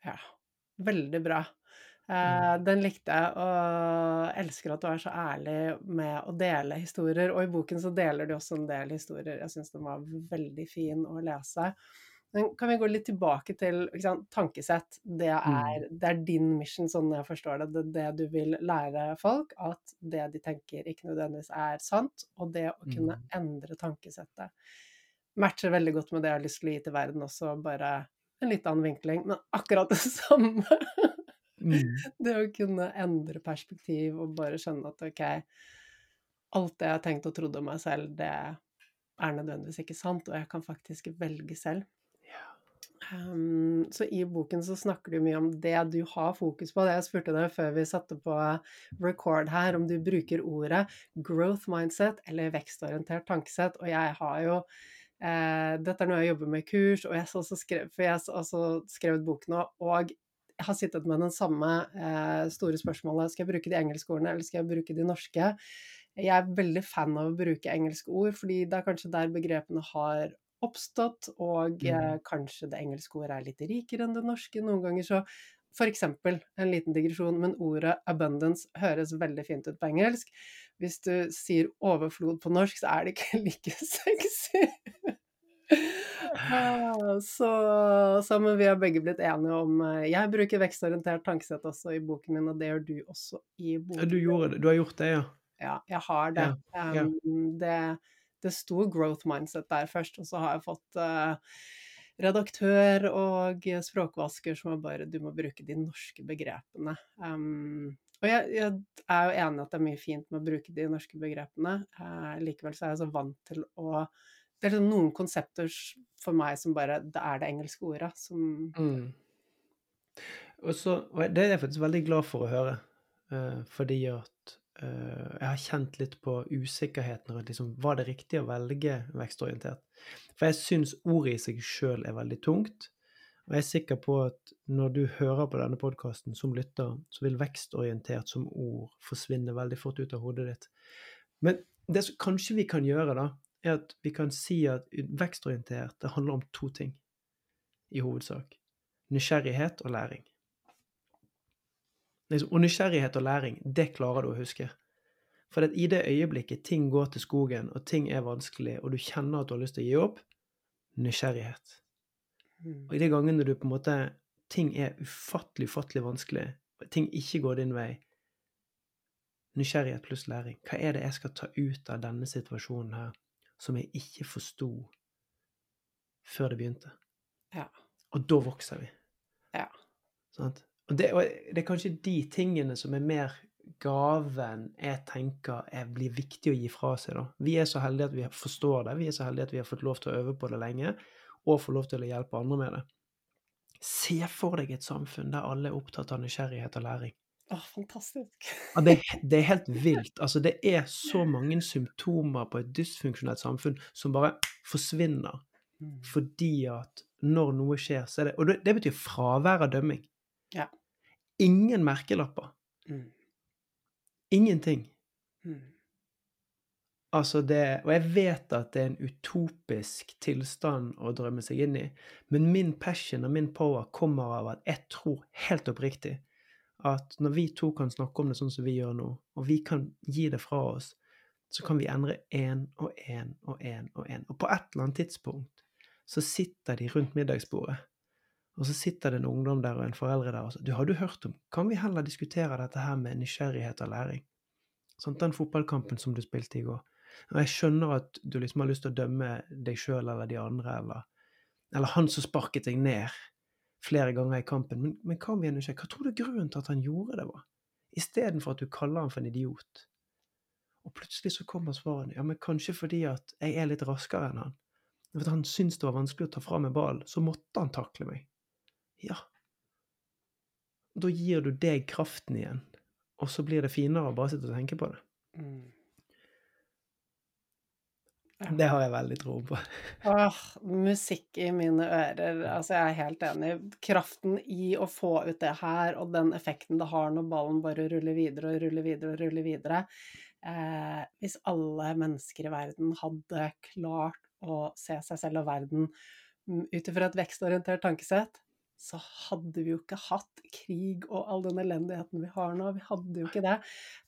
A: Ja. Veldig bra. Eh, mm. den likte jeg, og elsker at du er så ærlig med å dele historier. Og i boken så deler du også en del historier. Jeg syns den var veldig fin å lese. Men kan vi gå litt tilbake til sant, tankesett? Det
B: Mm.
A: er, det er, din mission, sånn jeg forstår det. Det det du vil lære folk. At det de tenker, ikke nødvendigvis er sant. Og det å kunne
B: Mm.
A: endre tankesettet matcher veldig godt med det jeg har lyst til å gi til verden også, bare en litt annen vinkling, men akkurat det [laughs] samme.
B: Mm.
A: Det å kunne endre perspektiv og bare skjønne at ok, alt det jeg har tenkt og trodd om meg selv, det er nødvendigvis ikke sant, og jeg kan faktisk velge selv. Um, så i boken så snakker du mye om det du har fokus på. Det jeg spurte deg før vi satte på record her, om du bruker ordet growth mindset eller vekstorientert tankesett. Og jeg har jo eh, Dette er noe jeg jobber med i kurs, og jeg har også skrevet, skrevet bok nå. Og jeg har sittet med den samme eh, store spørsmålet skal jeg bruke de engelske ordene eller skal jeg bruke de norske. Jeg er veldig fan av å bruke engelske ord, fordi det er kanskje der begrepene har oppstått, og eh,
B: Mm.
A: kanskje det engelske ordet er litt rikere enn det norske. Noen ganger så For eksempel, en liten digresjon, men ordet abundance høres veldig fint ut på engelsk. Hvis du sier overflod på norsk, så er det ikke [laughs] like sexy. Ah, så, så men vi har begge blitt enige om eh, Jeg bruker vekstorientert tankesett også i boken min, og det gjør du også i
B: Ja,
A: boken
B: du gjorde. Du har gjort det, ja.
A: Ja, jeg har det.
B: Ja, ja.
A: Um, det, det sto growth mindset der først, og så har jeg fått uh, redaktør og språkvasker som er bare Du må bruke de norske begrepene. Um, og jeg, jeg er jo enig at det er mye fint med å bruke de norske begrepene. Uh, likevel så er jeg så vant til å Det er liksom noen konsepter for meg som bare Det er det engelske ordet som
B: Mm. Og så, det er jeg faktisk veldig glad for å høre, Uh, fordi at jeg har kjent litt på usikkerheten rundt liksom, var det riktig å velge vekstorientert. For jeg syns ordet i seg sjøl er veldig tungt. Og jeg er sikker på at når du hører på denne podkasten som lytter, så vil vekstorientert som ord forsvinne veldig fort ut av hodet ditt. Men det som kanskje vi kan gjøre, da, er at vi kan si at vekstorientert det handler om to ting i hovedsak. Nysgjerrighet og læring. Liksom, Og nysgjerrighet og læring, det klarer du å huske. For i det øyeblikket ting går til skogen, og ting er vanskelig, og du kjenner at du har lyst til å gi opp, nysgjerrighet.
A: mm,
B: Og i de gangene du på en måte ting er ufattelig, ufattelig vanskelig, og ting ikke går din vei, nysgjerrighet pluss læring. Hva er det jeg skal ta ut av denne situasjonen her, som jeg ikke forsto før det begynte?
A: Ja.
B: Og da vokser vi.
A: Ja.
B: Sant? Det, og det er kanskje de tingene som er mer gaven jeg tenker er, blir viktig å gi fra seg. da. Vi er så heldige at vi forstår det, vi er så heldige at vi har fått lov til å øve på det lenge, og får lov til å hjelpe andre med det. Se for deg et samfunn der alle er opptatt av nysgjerrighet og læring.
A: Åh, fantastisk.
B: Ja, det, det er helt [laughs] vilt. Altså, det er så mange symptomer på et dysfunksjonelt samfunn som bare forsvinner
A: Mm.
B: fordi at når noe skjer, så er det Og det, det betyr fravær av dømming.
A: Ja.
B: Ingen merkelapper.
A: Mm.
B: Ingenting.
A: Mm.
B: Altså det Og jeg vet at det er en utopisk tilstand å drømme seg inn i, men min passion og min power kommer av at jeg tror helt oppriktig at når vi to kan snakke om det sånn som vi gjør nå, og vi kan gi det fra oss, så kan vi endre én og én og én og én. Og på et eller annet tidspunkt så sitter de rundt middagsbordet, og så sitter det en ungdom der og en foreldre der og sier Du, har du hørt om Kan vi heller diskutere dette her med nysgjerrighet og læring? Sånn, den fotballkampen som du spilte i går. Og jeg skjønner at du liksom har lyst til å dømme deg sjøl eller de andre, eller, eller han som sparket deg ned flere ganger i kampen, men, men hva er nysgjerrige? Hva tror du grunnen til at han gjorde det, var? Istedenfor at du kaller han for en idiot. Og plutselig så kommer svarene. Ja, men kanskje fordi at jeg er litt raskere enn han. For han syntes det var vanskelig å ta fra meg ballen, så måtte han takle meg. Ja. Da gir du deg kraften igjen, og så blir det finere å bare sitte og tenke på det.
A: Mm.
B: Det har jeg veldig tro på.
A: Åh, musikk i mine ører. Altså, jeg er helt enig. Kraften i å få ut det her, og den effekten det har når ballen bare ruller videre og ruller videre og ruller videre. Eh, hvis alle mennesker i verden hadde klart å se seg selv og verden mm, ut ifra et vekstorientert tankesett, så hadde vi jo ikke hatt krig og all den elendigheten vi har nå. Vi hadde jo ikke det.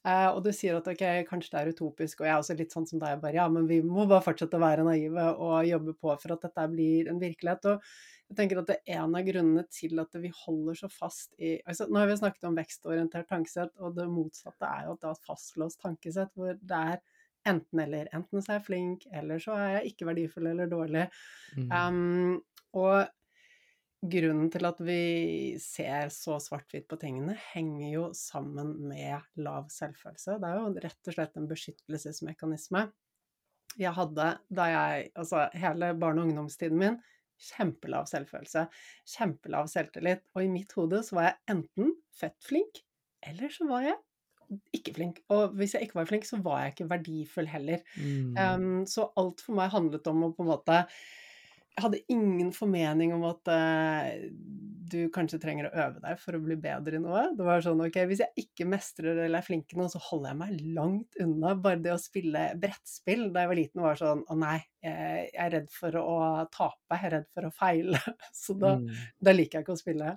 A: Eh, og du sier at ok, kanskje det er utopisk, og jeg er også litt sånn som deg, bare ja, men vi må bare fortsette å være naive og jobbe på for at dette blir en virkelighet. Og Jeg tenker at det er en av grunnene til at vi holder så fast i altså, Nå har vi snakket om vekstorientert tankesett, og det motsatte er jo at det er et fastlåst tankesett hvor det er enten-eller. Enten så er jeg flink, eller så er jeg ikke verdifull eller dårlig. Mm. Um, og grunnen til at vi ser så svart-hvitt på tingene, henger jo sammen med lav selvfølelse. Det er jo rett og slett en beskyttelsesmekanisme. Jeg hadde da jeg Altså hele barne- og ungdomstiden min kjempelav selvfølelse, kjempelav selvtillit. Og i mitt hode så var jeg enten fett flink, eller så var jeg ikke flink. Og hvis jeg ikke var flink, så var jeg ikke verdifull heller. Mm. Um, så alt for meg handlet om å på en måte jeg hadde ingen formening om at uh, du kanskje trenger å øve deg for å bli bedre i noe. Det var sånn ok, hvis jeg ikke mestrer eller er flink i noe, så holder jeg meg langt unna. Bare det å spille brettspill da jeg var liten, var sånn å nei, jeg er redd for å tape, jeg er redd for å feile. [laughs] Så da, mm. da liker jeg ikke å spille.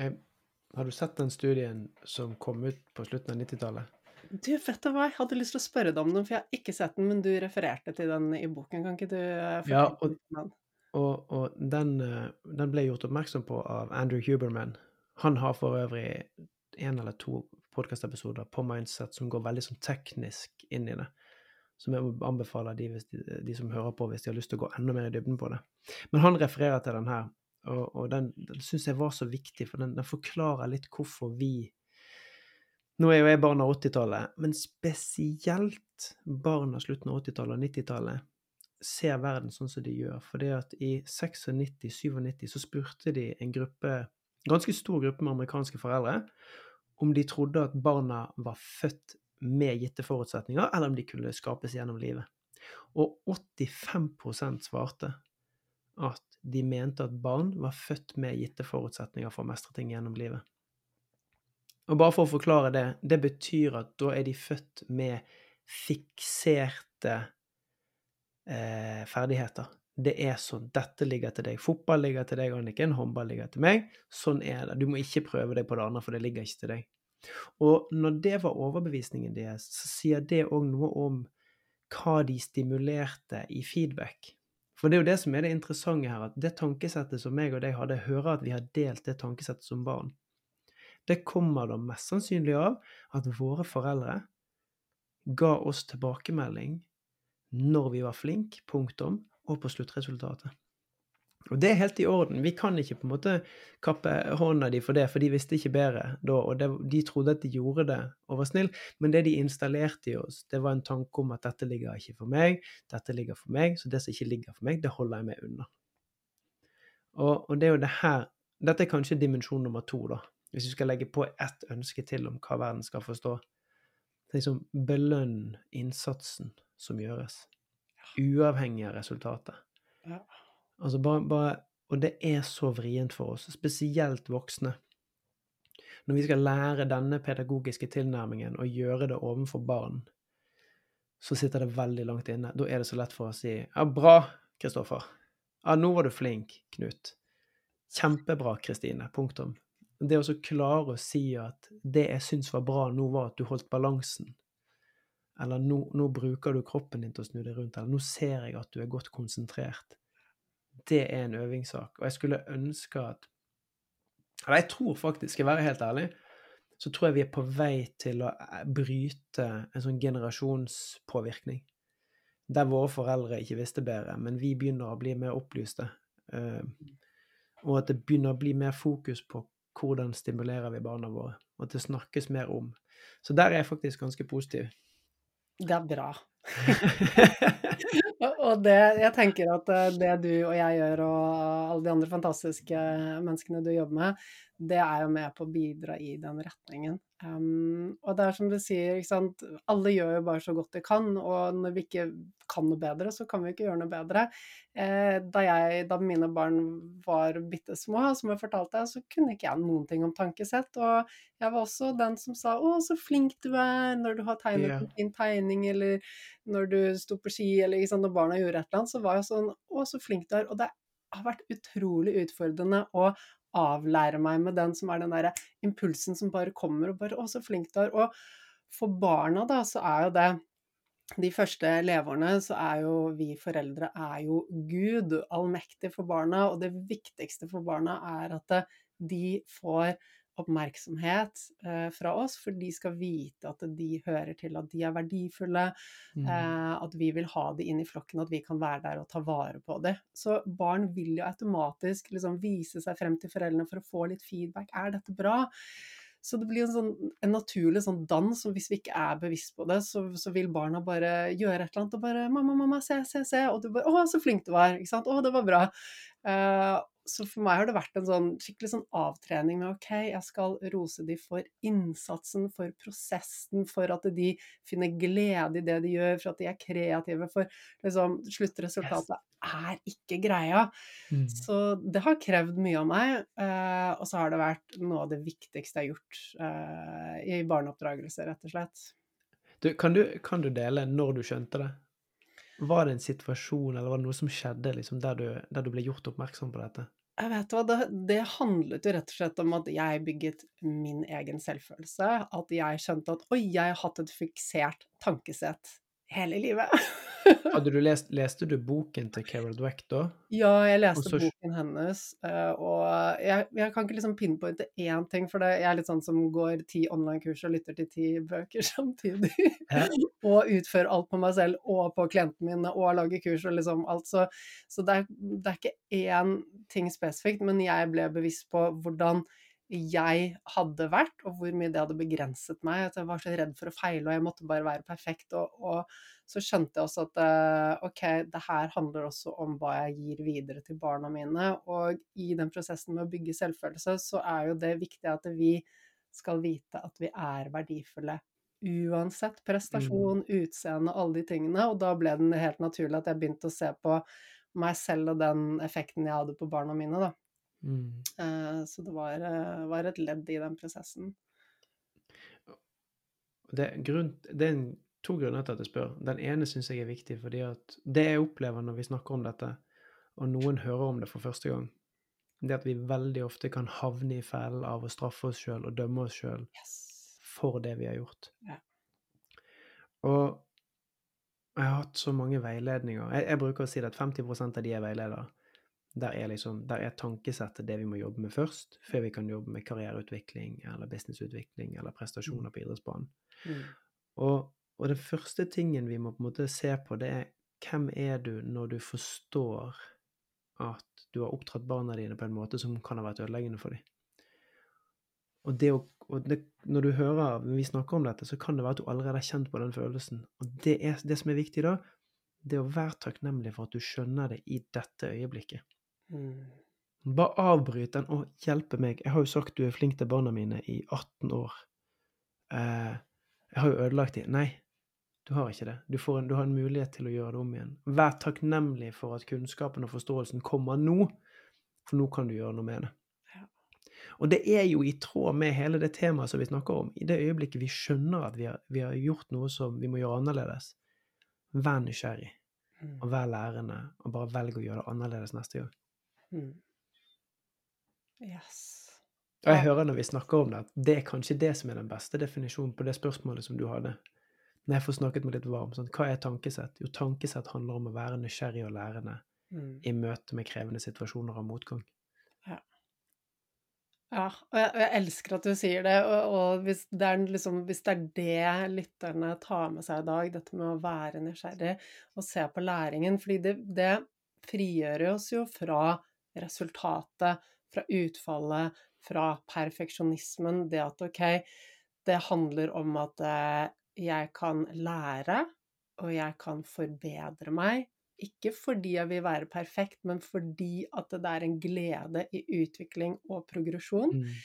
B: Jeg, har du sett den studien som kom ut på slutten av 90-tallet?
A: Du, vet du hva, jeg hadde lyst til å spørre deg om den, for jeg har ikke sett den, men du refererte til den i boken. Kan ikke du
B: fortelle ja, og, den? Og, og den, uh, den, ble gjort oppmerksom på av Andrew Huberman. Han har for øvrig en eller to podkastepisoder på Mindset som går veldig sånn teknisk inn i det. Som jeg anbefaler de, de, de, som hører på, hvis de har lyst til å gå enda mer i dybden på det. Men han refererer til den her, og, og den, den syns jeg var så viktig, for den, den forklarer litt hvorfor vi nå er jo jeg barn av 80-tallet, men spesielt barn av slutten av 80-tallet og 90-tallet ser verden sånn som de gjør. For det at i 96-97 så spurte de en gruppe, ganske stor gruppe med amerikanske foreldre om de trodde at barna var født med gitte forutsetninger, eller om de kunne skapes gjennom livet. Og 85% svarte at de mente at barn var født med gitte forutsetninger for å mestre ting gjennom livet. Og bare for å forklare det, det betyr at da er de født med fikserte eh, ferdigheter. Det er sånn. Dette ligger til deg. Fotball ligger til deg, Anniken. Håndball ligger til meg. Sånn er det. Du må ikke prøve deg på det andre, for det ligger ikke til deg. Og når det var overbevisningen deres, så sier det òg noe om hva de stimulerte i feedback. For det er jo det som er det interessante her, at det tankesettet som meg og deg hadde, hører at vi har delt det tankesettet som barn. Det kommer da mest sannsynlig av at våre foreldre ga oss tilbakemelding når vi var flinke, punktum, og på sluttresultatet. Og det er helt i orden. Vi kan ikke på en måte kappe hånda di for det, for de visste ikke bedre da, og det, de trodde at de gjorde det og var snill, men det de installerte i oss, det var en tanke om at dette ligger ikke for meg, dette ligger for meg, så det som ikke ligger for meg, det holder jeg meg unna. Og, og det er jo det her Dette er kanskje dimensjon nummer to, da. Hvis vi skal legge på ett ønske til om hva verden skal forstå, liksom belønn innsatsen som gjøres, uavhengig av resultatet. Ja. Altså bare, bare, og det er så vrient for oss, spesielt voksne. Når vi skal lære denne pedagogiske tilnærmingen og gjøre det overfor barn, så sitter det veldig langt inne. Da er det så lett for å si ja, bra, Kristoffer. Ja, nå var du flink, Knut. Kjempebra, Kristine. Punktum det å så klare å si at det jeg syns var bra nå, var at du holdt balansen. Eller nå, nå, bruker du kroppen din til å snu deg rundt. Eller nå ser jeg at du er godt konsentrert. Det er en øvingssak. Og jeg skulle ønske at Eller jeg tror faktisk, skal jeg være helt ærlig, så tror jeg vi er på vei til å eh, bryte en sånn generasjonspåvirkning. Der våre foreldre ikke visste bedre, men vi begynner å bli mer opplyste. Uh, og at det begynner å bli mer fokus på hvordan stimulerer vi barna våre, og at det snakkes mer om. Så der er jeg faktisk ganske positiv.
A: Det er bra. [laughs] og det, jeg tenker at eh, det du og jeg gjør, og alle de andre fantastiske menneskene du jobber med, det er jo med på å bidra i den retningen. Um, og det er som du sier, ikke sant, alle gjør jo bare så godt de kan, og når vi ikke kan noe bedre, så kan vi ikke gjøre noe bedre. Eh, da, jeg, da mine barn var bitte små, som jeg fortalte deg, så kunne ikke jeg noen ting om tankesett. Og jeg var også den som sa 'Å, så flink du er når du har tegnet yeah. en fin tegning', eller når du sto på ski, eller ikke sant, når barna gjorde et eller annet, så var jeg sånn 'Å, så flink du er'. Og det har vært utrolig utfordrende å avlære meg med den som er den derre impulsen som bare kommer, og bare 'Å, så flink du er'. Og for barna, da, så er jo det de første leveårene så er jo vi foreldre er jo Gud, allmektig for barna, og det viktigste for barna er at eh, de får oppmerksomhet eh, fra oss, for de skal vite at de hører til, at de er verdifulle,
B: Mm.
A: eh, at vi vil ha de inn i flokken, at vi kan være der og ta vare på det. Så barn vil jo automatisk liksom vise seg frem til foreldrene for å få litt feedback. Er dette bra? Så det blir en, sånn, en naturlig sånn dans, og hvis vi ikke er bevisst på det, så, så vil barna bare gjøre et eller annet og bare 'Mamma, mamma, se, se, se.' Og du bare 'Å, så flink du var.' Ikke sant? 'Å, det var bra.' Eh, så for meg har det vært en sånn skikkelig sånn avtrening med ok, jeg skal rose de for innsatsen, for prosessen, for at de finner glede i det de gjør, for at de er kreative, for liksom sluttresultatet er ikke greia.
B: Mm.
A: Så det har krevd mye av meg, eh, og så har det vært noe av det viktigste jeg har gjort eh, i barneoppdragelse, rett og slett.
B: Du, kan, du, kan du dele når du skjønte det? Var det en situasjon, eller var det noe som skjedde liksom, der, du, der du ble gjort oppmerksom på dette?
A: Jeg vet hva, det, det handlet jo rett og slett om at jeg bygget min egen selvfølelse. At jeg skjønte at oi, jeg har hatt et fiksert tankesett hele livet.
B: Hadde du lest, leste du boken til Carol Dweck da?
A: Ja, jeg leste
B: så-
A: boken hennes, eh, og jeg, jeg kan ikke liksom pinpointe én ting, for det, jeg er litt sånn som går ti online-kurs og lytter til ti bøker [laughs] samtidig.
B: Ja.
A: og utfører alt på meg selv og på klientene mine og lager kurs og liksom alt. Så, så det, er, det er ikke én ting spesifikt, men jeg ble bevisst på hvordan jeg hadde vært, og hvor mye det hadde begrenset meg. At jeg var så redd for å feile, og jeg måtte bare være perfekt. Og, og så skjønte jeg også at eh, ok, det her handler også om hva jeg gir videre til barna mine. Og i den prosessen med å bygge selvfølelse, så er jo det viktig at vi skal vite at vi er verdifulle. Uansett prestasjon, utseende, alle de tingene. Og da ble det helt naturlig at jeg begynte å se på meg selv og den effekten jeg hadde på barna mine, da.
B: Mm.
A: Eh, Så det var, eh, var et ledd i den prosessen.
B: Det, grunn, det er to grunner til at jeg spør. Den ene syns jeg er viktig, fordi at det jeg opplever når vi snakker om dette, og noen hører om det for første gang, det at vi veldig ofte kan havne i fellen av å straffe oss sjøl og dømme oss sjøl
A: Yes.
B: for det vi har gjort.
A: Ja.
B: Og jeg har hatt så mange veiledninger. Jeg, jeg bruker å si det at 50 av de er veileder, der er, liksom, der er tankesettet det vi må jobbe med først, før vi kan jobbe med karriereutvikling eller businessutvikling eller prestasjoner på idrettsbanen.
A: Mm.
B: Og, og den første tingen vi må på en måte se på, det er hvem er du når du forstår at du har oppdratt barna dine på en måte som kan ha vært ødeleggende for dem. Og, det og det, når du hører vi snakker om dette, så kan det være at du allerede er kjent på den følelsen. Og det, er, det som er viktig da, det er å være takknemlig for at du skjønner det i dette øyeblikket.
A: Mm.
B: Bare avbryt den og hjelpe meg. Jeg har jo sagt du er flink til barna mine i 18 år. Eh, jeg har jo ødelagt dem. Nei, du har ikke det. Du, får en, du har en mulighet til å gjøre det om igjen. Vær takknemlig for at kunnskapen og forståelsen kommer nå, for nå kan du gjøre noe med det.
A: Ja.
B: Og det er jo i tråd med hele det temaet som vi snakker om. I det øyeblikket vi skjønner at vi har, vi har gjort noe som vi må gjøre annerledes, vær nysgjerrig
A: Mm.
B: og vær lærende, og bare velg å gjøre det annerledes neste gang.
A: Mm. Yes.
B: Og jeg hører når vi snakker om det, at det er kanskje det som er den beste definisjonen på det spørsmålet som du hadde. Når jeg får snakket meg litt varm, sånn, hva er tankesett? Jo, tankesett handler om å være nysgjerrig og lærende
A: Mm.
B: i møte med krevende situasjoner og motgang.
A: Ja, og jeg, og jeg elsker at du sier det, og, og hvis, det er liksom, hvis det er det lytterne tar med seg i dag, dette med å være nysgjerrig og se på læringen, fordi det, det frigjør oss jo fra resultatet, fra utfallet, fra perfeksjonismen, det at ok, det handler om at eh, jeg kan lære, og jeg kan forbedre meg, ikke fordi jeg vil være perfekt, men fordi at det er en glede i utvikling og progresjon.
B: Mm.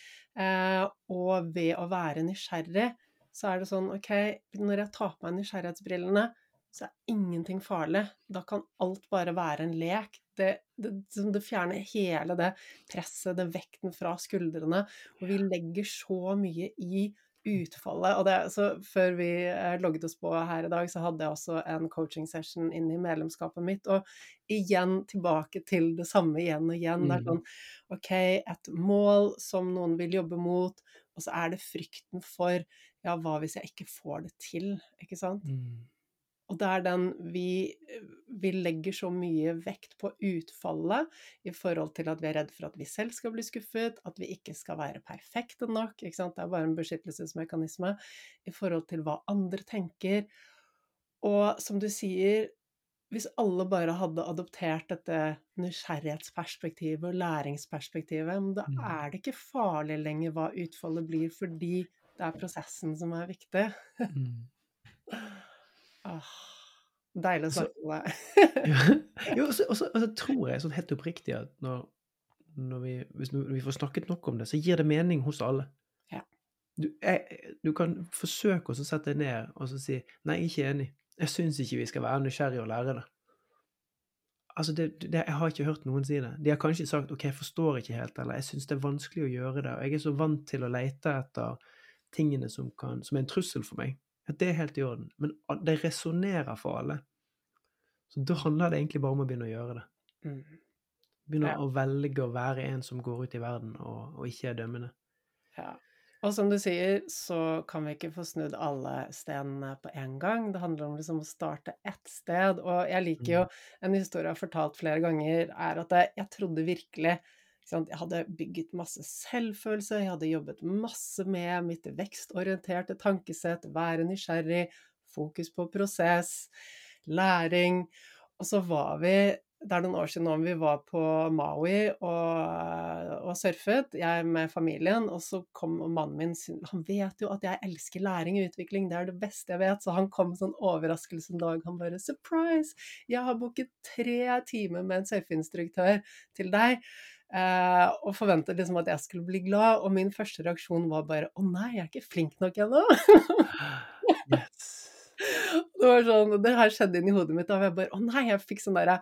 A: Eh, og ved å være nysgjerrig, så er det sånn OK, når jeg tar på meg nysgjerrighetsbrillene, så er ingenting farlig. Da kan alt bare være en lek. Det, det, som det fjerner hele det presset, den vekten fra skuldrene. Og vi legger så mye i utfallet. Og det, så før vi eh, logget oss på her i dag, så hadde jeg også en coaching session inn i medlemskapet mitt. Og igjen tilbake til det samme igjen og igjen. Det er
B: Mhm.
A: sånn OK, et mål som noen vil jobbe mot, og så er det frykten for ja, hva hvis jeg ikke får det til, ikke sant?
B: Mm.
A: Og det er den vi, vi legger så mye vekt på utfallet i forhold til at vi er redd for at vi selv skal bli skuffet, at vi ikke skal være perfekte nok. Det er bare en beskyttelsesmekanisme i forhold til hva andre tenker. Og som du sier, hvis alle bare hadde adoptert dette nysgjerrighetsperspektivet og læringsperspektivet, da
B: Mm.
A: er det ikke farlig lenger hva utfallet blir, fordi det er prosessen som er viktig.
B: Mm.
A: Åh, [laughs] deilig å
B: Altså
A: snakke med deg. [laughs] [laughs]
B: Jo, og så tror jeg sånn helt oppriktig at når når vi hvis vi får snakket nok om det, så gir det mening hos alle.
A: Ja.
B: Du jeg du kan forsøke å sette deg ned og så si: "Nei, jeg er ikke enig. Jeg syns ikke vi skal være nysgjerrige og lære det." Altså, det det jeg har ikke hørt noen si det. De har kanskje sagt: "OK, jeg forstår ikke helt", eller "Jeg syns det er vanskelig å gjøre det, og jeg er så vant til å lete etter tingene som kan som er en trussel for meg." Det er helt i orden. Men det resonnerer for alle. Så da handler det egentlig bare om å begynne å gjøre det.
A: Mm.
B: Begynne
A: Ja.
B: å velge å være en som går ut i verden og og ikke er dømmende.
A: Ja. Og som du sier, så kan vi ikke få snudd alle stenene på en gang. Det handler om liksom å starte ett sted. Og jeg liker jo
B: Mm.
A: en historie jeg har fortalt flere ganger, er at jeg, jeg trodde virkelig Jeg hadde bygget masse selvfølelse, jeg hadde jobbet masse med mitt vekstorienterte tankesett, være nysgjerrig, fokus på prosess, læring. Og så var vi det er noen år siden nå, vi var på Maui og, og surfet, jeg med familien, og så kom mannen min Han vet jo at jeg elsker læring og utvikling, det er det beste jeg vet, så han kom med sånn overraskelse en dag. Han bare 'Surprise! Jeg har booket tre timer med en surfeinstruktør til deg'. Eh, og forventet liksom at jeg skulle bli glad, og min første reaksjon var bare 'Å nei, jeg er ikke flink nok ennå'. [gasps]
B: Yes. [laughs]
A: Det var sånn, det her skjedde inni hodet mitt, og jeg bare Å nei, jeg fikk sånn derre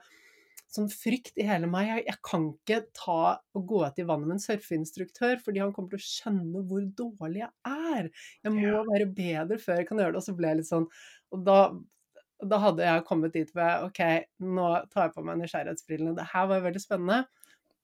A: Sånn frykt i hele meg. Jeg, jeg kan ikke ta og gå ut i vannet med en surfeinstruktør, fordi han kommer til å skjønne hvor dårlig jeg er. Jeg må
B: yeah.
A: være bedre før jeg kan gjøre det. Og så ble jeg litt sånn Og da, da hadde jeg kommet dit hvor jeg OK, nå tar jeg på meg nysgjerrighetsbrillene. Det her var veldig spennende.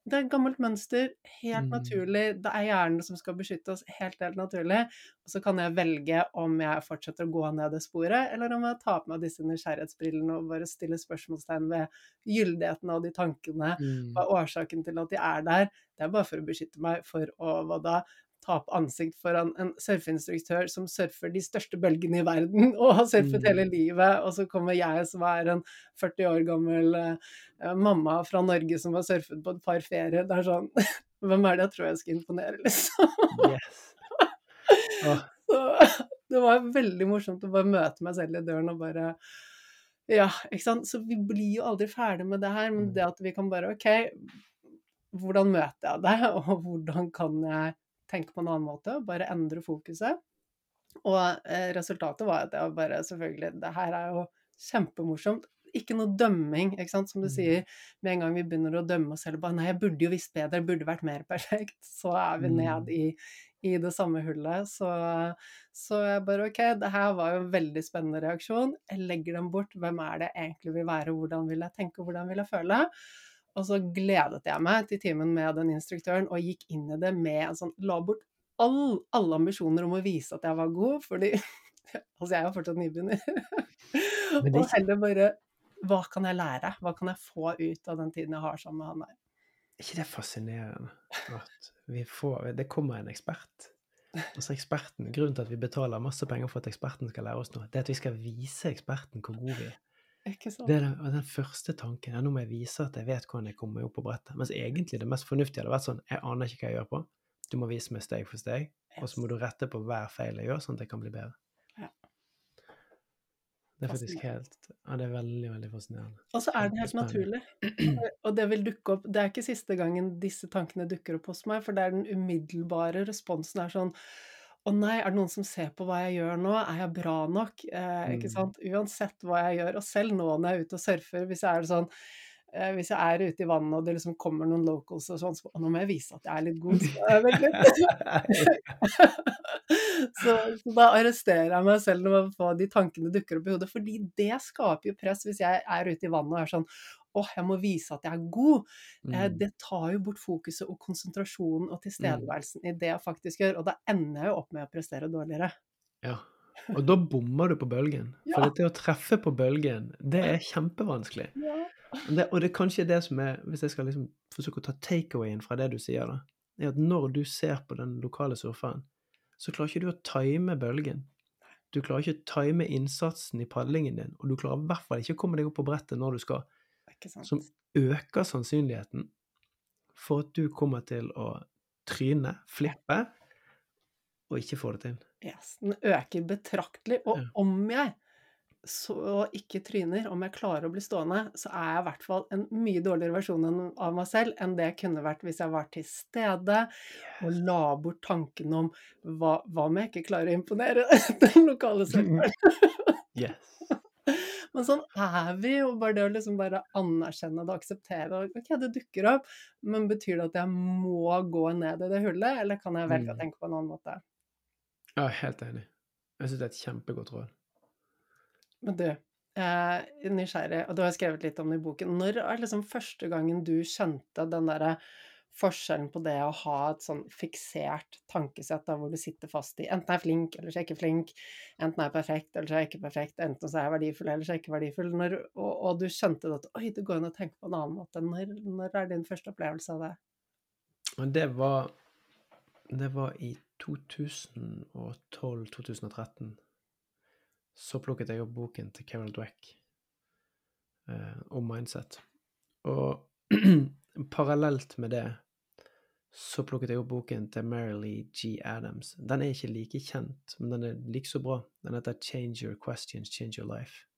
A: Det er et gammelt mønster, helt
B: Mm.
A: naturlig. Det er hjernen som skal beskytte oss, helt, helt naturlig. Og så kan jeg velge om jeg fortsetter å gå ned det sporet, eller om jeg tar på meg disse nysgjerrighetsbrillene og bare stiller spørsmålstegn ved gyldigheten av de tankene.
B: Mm.
A: Hva er årsaken til at de er der? Det er bare for å beskytte meg for å hva da? Tape ansikt foran en surfeinstruktør som surfer de største bølgene i verden, [laughs] og har surfet
B: Mm.
A: hele livet, og så kommer jeg som er en 40 år gammel eh, mamma fra Norge som har surfet på et par ferier. Det er sånn [laughs] Hvem er det jeg tror jeg skal imponere, liksom?
B: Yes. [laughs] Oh.
A: Så det var veldig morsomt å bare møte meg selv i døren og bare Ja, ikke sant. Så vi blir jo aldri ferdig med det her, men
B: Mm.
A: det at vi kan bare OK, hvordan møter jeg det, og hvordan kan jeg tenke på en annen måte? Bare endre fokuset. Og eh, resultatet var at jeg bare Selvfølgelig, det her er jo kjempemorsomt. Ikke noe dømming, ikke sant, som du
B: Mm.
A: sier. Med en gang vi begynner å dømme oss selv bare Nei, jeg burde jo visst bedre, jeg burde vært mer perfekt. Så er vi ned
B: Mm.
A: i, i det samme hullet. Så, så jeg bare OK, det her var jo en veldig spennende reaksjon. Jeg legger den bort. Hvem er det jeg egentlig vil være? Hvordan vil jeg tenke? Hvordan vil jeg føle? Og så gledet jeg meg til timen med den instruktøren og gikk inn i det med en sånn La bort all, alle ambisjoner om å vise at jeg var god, fordi [laughs] Altså, jeg er jo fortsatt nybegynner. [laughs]
B: Er
A: og heller bare Hva kan jeg lære? Hva kan jeg få ut av den tiden jeg har sammen med han der?
B: Er ikke det fascinerende at vi får Det kommer en ekspert. Altså eksperten, Grunnen til at vi betaler masse penger for at eksperten skal lære oss noe, det er at vi skal vise eksperten hvor god vi er.
A: Ikke sant?
B: Det er den, den første tanken. Ja, nå må jeg vise at jeg vet hvordan jeg kommer opp på brettet. Mens egentlig det mest fornuftige hadde vært sånn Jeg aner ikke hva jeg gjør på. Du må vise meg steg for steg, og så må du rette på hver feil jeg gjør, sånn at jeg kan bli bedre.
A: Ja.
B: Det er faktisk helt Ja, det er veldig, veldig fascinerende.
A: Og så er det helt naturlig. Og det vil dukke opp Det er ikke siste gangen disse tankene dukker opp hos meg, for det er den umiddelbare responsen er sånn Å nei, er det noen som ser på hva jeg gjør nå? Er jeg bra nok? Eh, ikke
B: Mm.
A: sant? Uansett hva jeg gjør. Og selv nå når jeg er ute og surfer, hvis jeg er sånn eh, hvis jeg er ute i vannet og det liksom kommer noen locals og sånn, så «Å, nå må jeg vise at jeg er litt god. Så, [laughs] [laughs] så, da arresterer jeg meg selv når de tankene dukker opp i hodet, fordi det skaper jo press hvis jeg er ute i vannet og er sånn åh, jeg må vise at jeg er god. Eh,
B: Mm.
A: det tar jo bort fokuset og konsentrasjonen og tilstedeværelsen i det jeg faktisk gjør, og da ender jeg jo opp med å prestere dårligere.
B: Ja. Og da bommer du på bølgen.
A: Ja.
B: For det å treffe på bølgen, det er kjempevanskelig. [laughs]
A: Ja.
B: Det, og det er kanskje det som er, hvis jeg skal liksom forsøke å ta takeawayen fra det du sier, da, er at når du ser på den lokale surferen, så klarer ikke du å time bølgen. Du klarer ikke å time innsatsen i padlingen din, og du klarer i hvert fall ikke å komme deg opp på brettet når du skal? Som øker sannsynligheten for at du kommer til å tryne, flippe, og ikke få det til.
A: Yes, den øker betraktelig. Og
B: Ja.
A: om jeg så ikke tryner, om jeg klarer å bli stående, så er jeg i hvert fall en mye dårligere versjon av meg selv enn det jeg kunne vært hvis jeg var til stede og la bort tanken om hva, hva om jeg ikke klarer å imponere [laughs] den lokale søkeren? [laughs]
B: Yes.
A: Men sånn er vi jo. Bare det å liksom bare anerkjenne det og akseptere det. Ok, det dukker opp, men betyr det at jeg må gå ned i det hullet, eller kan jeg velge å
B: Mm.
A: tenke på en annen måte?
B: Ja, helt enig. Jeg syns det er et kjempegodt råd.
A: Men du, eh, nysgjerrig, og du har skrevet litt om det i boken. Når er liksom første gangen du skjønte den derre forskjellen på det å ha et sånn fiksert tankesett da, hvor du sitter fast i enten er flink, eller så er jeg ikke flink, enten er perfekt, eller så er jeg ikke perfekt, enten så er jeg verdifull, eller så er jeg ikke verdifull, når, og, og du skjønte at oi, det går an å tenke på en annen måte. Når, når er din første opplevelse av det?
B: Det var Det var i 2012-2013. Så plukket jeg opp boken til Carol Dweck eh, om mindset. Og [clears throat] parallelt med det så plukket jeg opp boken til Marilee G. Adams. Den er ikke like kjent, men den er like så bra. Den heter 'Change Your Questions, Change Your Life'.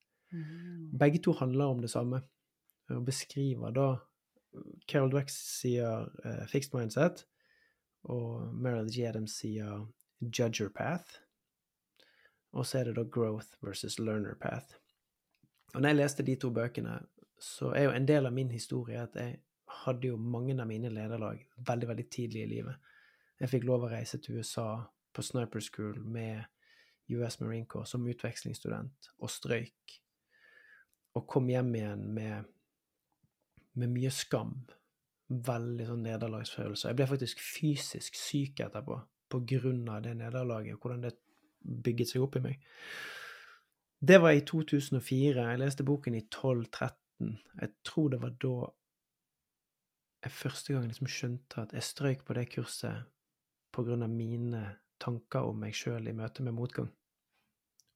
B: Begge to handler om det samme, og beskriver da Carol Dweck sier uh, 'fixed mindset', og Marilee G. Adams sier 'judge your path'. Og så er det da 'growth versus learner path'. Og når jeg leste de to bøkene, så er jo en del av min historie at jeg hadde jo mange av mine lederlag veldig, veldig tidlig i livet. Jeg fikk lov å reise til USA på Sniper School med US Marine Corps som utvekslingsstudent, og strøyk. Og kom hjem igjen med, med mye skam. Veldig sånn nederlagsfølelse. Jeg ble faktisk fysisk syk etterpå på grunn av det nederlaget, og hvordan det bygget seg opp i meg. Det var i 2004. Jeg leste boken i 12-13. Jeg tror det var da jeg første gang liksom skjønte at jeg strøyk på det kurset på grunn av mine tanker om meg sjøl i møte med motgang.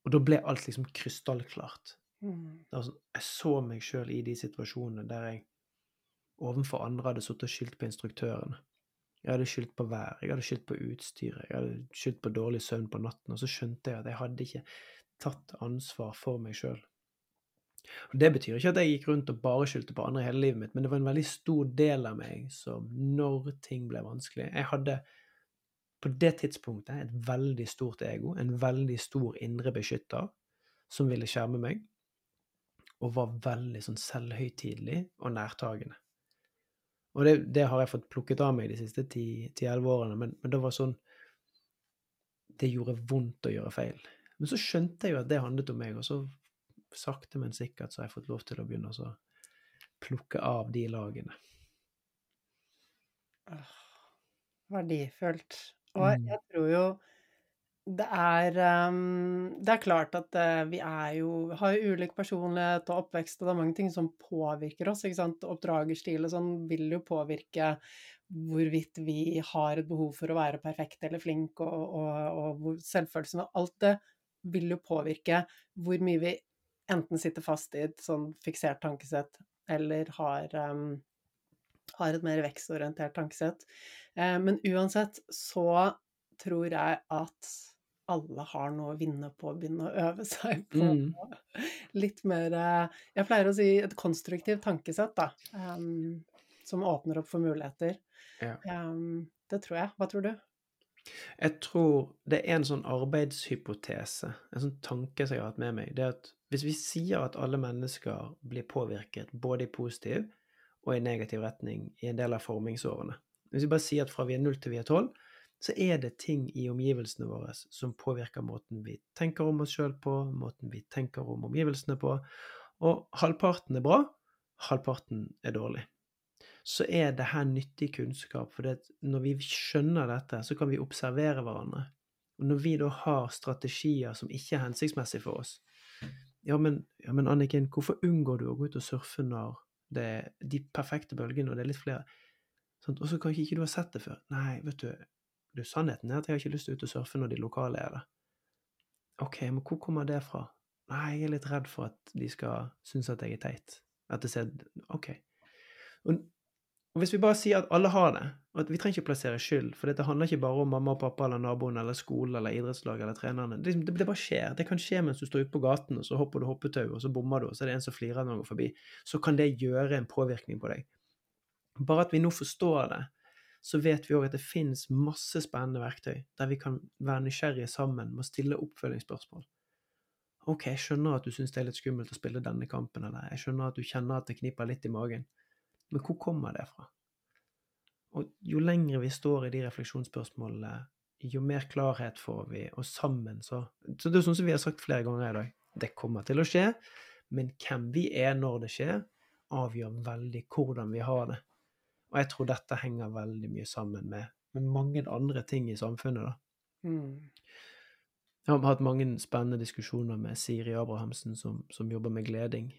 B: Og da ble alt liksom krystallklart.
A: Mm.
B: Sånn, jeg så meg sjøl i de situasjonene der jeg overfor andre hadde sittet og skyldt på instruktørene. Jeg hadde skyldt på vær, jeg hadde skyldt på utstyret, jeg hadde skyldt på dårlig søvn på natten, og så skjønte jeg at jeg hadde ikke tatt ansvar for meg sjøl. Og Det betyr ikke at jeg gikk rundt og bare skyldte på andre hele livet mitt, men det var en veldig stor del av meg som, når ting ble vanskelig Jeg hadde på det tidspunktet et veldig stort ego, en veldig stor indre beskytter, som ville skjerme meg, og var veldig sånn selvhøytidelig og nærtagende. Og det, det har jeg fått plukket av meg de siste ti-elleve årene, men, men det var sånn Det gjorde vondt å gjøre feil. Men så skjønte jeg jo at det handlet om meg, og så sakte, men sikkert så har jeg fått lov til å begynne å plukke av de lagene.
A: Verdifullt. Og
B: Mm.
A: jeg tror jo det er um, Det er klart at uh, vi er jo har ulik personlighet og oppvekst, og det er mange ting som påvirker oss, ikke sant. Oppdragerstil og sånn vil jo påvirke hvorvidt vi har et behov for å være perfekt eller flink, og, og, og selvfølelsen og alt det vil jo påvirke hvor mye vi enten sitter fast i et sånn fiksert tankesett, eller har um, har et mer vekstorientert tankesett. Eh, men uansett så tror jeg at alle har noe å vinne på å begynne å øve seg på
B: Mm. [laughs]
A: litt mer eh, Jeg pleier å si et konstruktivt tankesett, da. Um, som åpner opp for muligheter.
B: Ja.
A: Um, det tror jeg. Hva tror du?
B: Jeg tror det er en sånn arbeidshypotese, en sånn tanke som jeg har hatt med meg. Det er at hvis vi sier at alle mennesker blir påvirket både i positiv og i negativ retning i en del av formingsårene Hvis vi bare sier at fra vi er null til vi er tolv, så er det ting i omgivelsene våre som påvirker måten vi tenker om oss sjøl på, måten vi tenker om omgivelsene på. Og halvparten er bra, halvparten er dårlig. Så er det her nyttig kunnskap, for når vi skjønner dette, så kan vi observere hverandre. Og når vi da har strategier som ikke er hensiktsmessige for oss Ja, men, ja, men Anniken, hvorfor unngår du å gå ut og surfe når det er de perfekte bølgene, og det er litt flere Og så kan ikke du ha sett det før. Nei, vet du, du, sannheten er at jeg har ikke lyst til å ut og surfe når de lokale er der. OK, men hvor kommer det fra? Nei, jeg er litt redd for at de skal synes at jeg er teit. At det ser OK. Og og hvis vi bare sier at alle har det, og at vi trenger ikke plassere skyld, for dette handler ikke bare om mamma og pappa eller naboen eller skolen eller idrettslaget eller trenerne. Det, det, det, bare skjer. Det kan skje mens du står ute på gaten, og så hopper du hoppetau, og så bommer du, og så er det en som flirer når han går forbi. Så kan det gjøre en påvirkning på deg. Bare at vi nå forstår det, så vet vi òg at det finnes masse spennende verktøy der vi kan være nysgjerrige sammen med å stille oppfølgingsspørsmål. OK, jeg skjønner at du syns det er litt skummelt å spille denne kampen, eller jeg skjønner at du kjenner at det kniper litt i magen. Men hvor kommer det fra? Og jo lengre vi står i de refleksjonsspørsmålene, jo mer klarhet får vi, og sammen så Så det er sånn som vi har sagt flere ganger i dag, det kommer til å skje, men hvem vi er når det skjer, avgjør veldig hvordan vi har det. Og jeg tror dette henger veldig mye sammen med, med mange andre ting i samfunnet, da. Mm. Jeg har hatt mange spennende diskusjoner med Siri Abrahamsen, som, som jobber med gleding.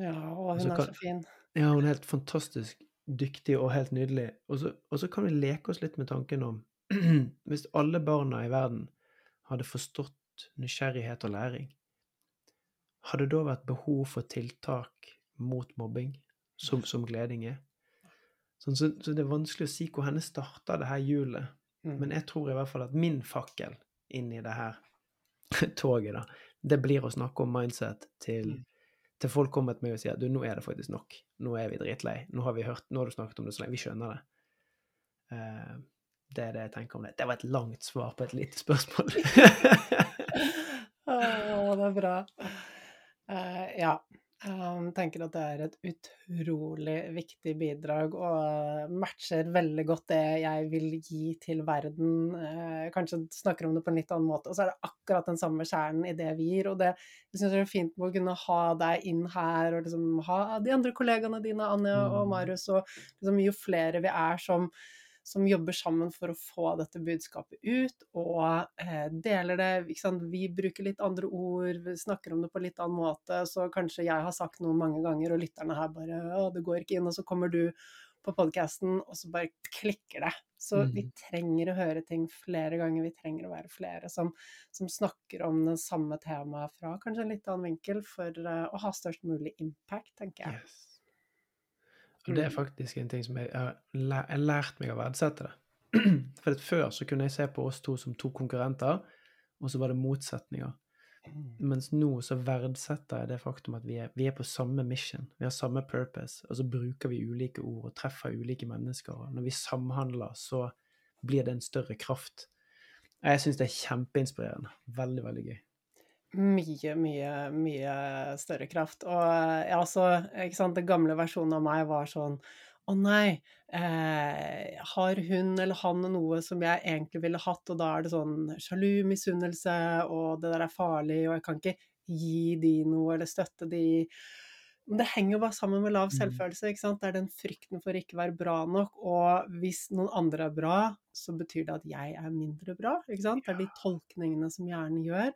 A: Ja, og hun er så fin.
B: Ja, hun er helt fantastisk dyktig og helt nydelig. Og så, og så kan vi leke oss litt med tanken om [clears throat] Hvis alle barna i verden hadde forstått nysgjerrighet og læring, hadde det da vært behov for tiltak mot mobbing, som, som gleding er? Sånn, så, så, det er vanskelig å si hvor henne starta det her hjulet. Mm. Men jeg tror i hvert fall at min fakkel inn i det her [laughs] toget, da, det blir å snakke om mindset til mm til folk kommer til meg og sier du, nå er det faktisk nok. Nå er vi dritlei. Nå har vi hørt, nå har du snakket om det så lenge. Vi skjønner det. Uh, det er det jeg tenker om det. Det var et langt svar på et lite spørsmål. [laughs]
A: Å, det er bra. Uh, ja. Jeg tenker at det er et utrolig viktig bidrag og matcher veldig godt det jeg vil gi til verden. Eh, kanskje snakker om det på en litt annen måte. Og så er det akkurat den samme kjernen i det vi gir. Og det jeg synes det er fint med å kunne ha deg inn her, og liksom ha de andre kollegaene dine, Anja og mm. Marius, og liksom jo flere vi er som som jobber sammen for å få dette budskapet ut, og eh, deler det. Vi bruker litt andre ord, vi snakker om det på litt annen måte, så kanskje jeg har sagt noe mange ganger, og lytterne her bare 'Å, det går ikke inn', og så kommer du på podkasten, og så bare klikker det. Så mm. vi trenger å høre ting flere ganger, vi trenger å være flere som, som snakker om det samme temaet fra kanskje en litt annen vinkel, for uh, å ha størst mulig impact, tenker jeg. Yes.
B: Og det er mm. faktisk en ting som jeg har lært meg å verdsette det. [clears throat] For før så kunne jeg se på oss to som to konkurrenter, og så var det motsetninger. Mm. Mens nå så verdsetter jeg det faktum at vi er, vi er, på samme mission, vi har samme purpose, og så bruker vi ulike ord og treffer ulike mennesker. Og når vi samhandler, så blir det en større kraft. Jeg syns det er kjempeinspirerende. Veldig, veldig gøy
A: mye, mye, mye større kraft. Og ja, så, ikke sant, den gamle versjonen av meg var sånn å nei, eh, har hun eller han noe som jeg egentlig ville hatt, og da er det sånn sjalu, misunnelse, og det der er farlig, og jeg kan ikke gi de noe eller støtte de. Men det henger bare sammen med lav mm. selvfølelse. ikke sant? Det er den frykten for å ikke være bra nok. Og hvis noen andre er bra, så betyr det at jeg er mindre bra. ikke sant? Det er de tolkningene som hjernen gjør.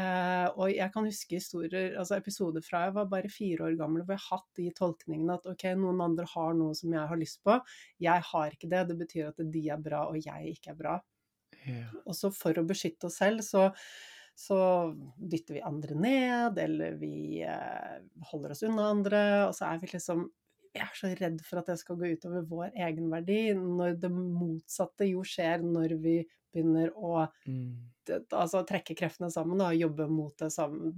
A: Eh, og jeg kan huske historier, altså episoder fra jeg var bare fire år gammel, hvor jeg har hatt de tolkningene at ok, noen andre har noe som jeg har lyst på, jeg har ikke det. Det betyr at de er bra, og jeg ikke er bra. Yeah. Og så for å beskytte oss selv, så så dytter vi andre ned, eller vi eh, holder oss unna andre, og så er vi liksom jeg er så redd for at det skal gå utover vår egenverdi, når det motsatte jo skjer når vi begynner å mm. altså, trekke kreftene sammen og jobbe mot, det,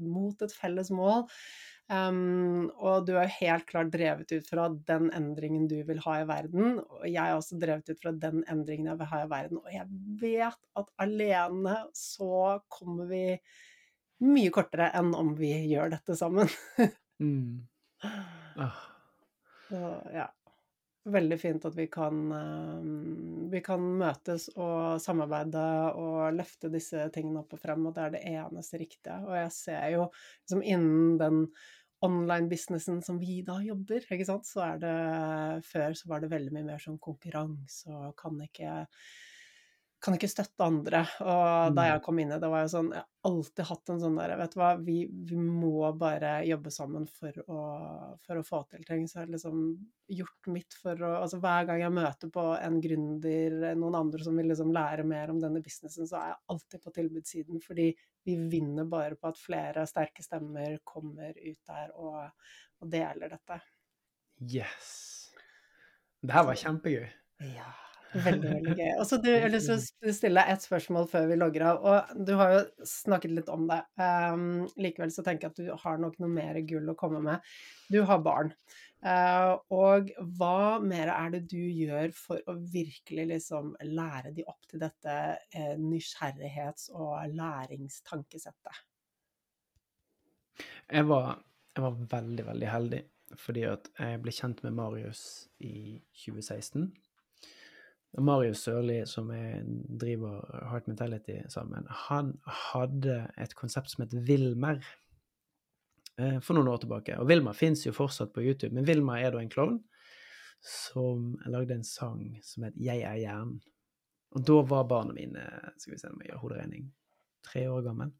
A: mot et felles mål. Um, og du er helt klart drevet ut fra den endringen du vil ha i verden. Og jeg er også drevet ut fra den endringen jeg vil ha i verden. Og jeg vet at alene så kommer vi mye kortere enn om vi gjør dette sammen. mm. ah. [laughs] Så, ja. Veldig fint at vi kan, um, vi kan møtes og samarbeide og løfte disse tingene opp og frem, og det er det eneste riktige. Og jeg ser jo liksom innen den online-businessen som vi da jobber, ikke sant, så er det Før så var det veldig mye mer sånn konkurranse og kan ikke kan ikke støtte andre. Og da
B: Mm.
A: jeg kom inn i det, var jeg sånn Jeg har alltid hatt en sånn der Vet du hva, vi, vi må bare jobbe sammen for å, for å få til ting. Så jeg har liksom gjort mitt for å Altså hver gang jeg møter på en gründer, noen andre som vil liksom lære mer om denne businessen, så er jeg alltid på tilbudssiden, fordi vi vinner bare på at flere sterke stemmer kommer ut der og, og deler dette.
B: Yes. Det her var kjempegøy.
A: Ja. Veldig, [laughs] veldig gøy. Og så du, Jeg har lyst til å stille deg ett spørsmål før vi logger av. og Du har jo snakket litt om det. Um, likevel så tenker jeg at du har nok noe mer gull å komme med. Du har barn. Uh, og hva mer er det du gjør for å virkelig liksom lære de opp til dette uh, nysgjerrighets- og læringstankesettet?
B: Jeg var, jeg var veldig, veldig heldig fordi at jeg ble kjent med Marius i 2016. Marius Sørli, som jeg driver Heart Mentality sammen, han hadde et konsept som het Wilmer eh, for noen år tilbake. Og Wilmer fins jo fortsatt på YouTube, men Wilmer er da en klovn som lagde en sang som het Jeg er hjernen. Og da var barna mine, skal vi se om jeg gjør hoderegning, tre år gammel.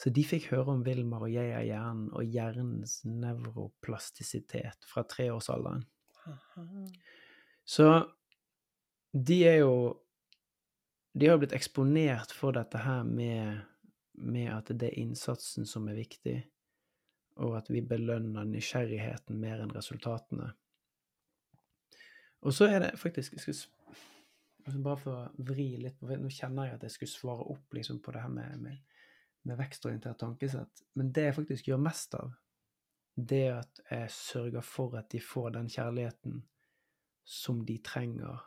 B: Så de fikk høre om Wilmer og Jeg er hjernen og hjernens nevroplastisitet fra treårsalderen. Så de er jo De har jo blitt eksponert for dette her med, med at det er innsatsen som er viktig, og at vi belønner nysgjerrigheten mer enn resultatene. Og så er det faktisk jeg skulle, Bare for å vri litt på Nå kjenner jeg at jeg skulle svare opp liksom, på det her med, med med vekstorientert tankesett. Men det jeg faktisk gjør mest av, det er at jeg sørger for at de får den kjærligheten som de trenger,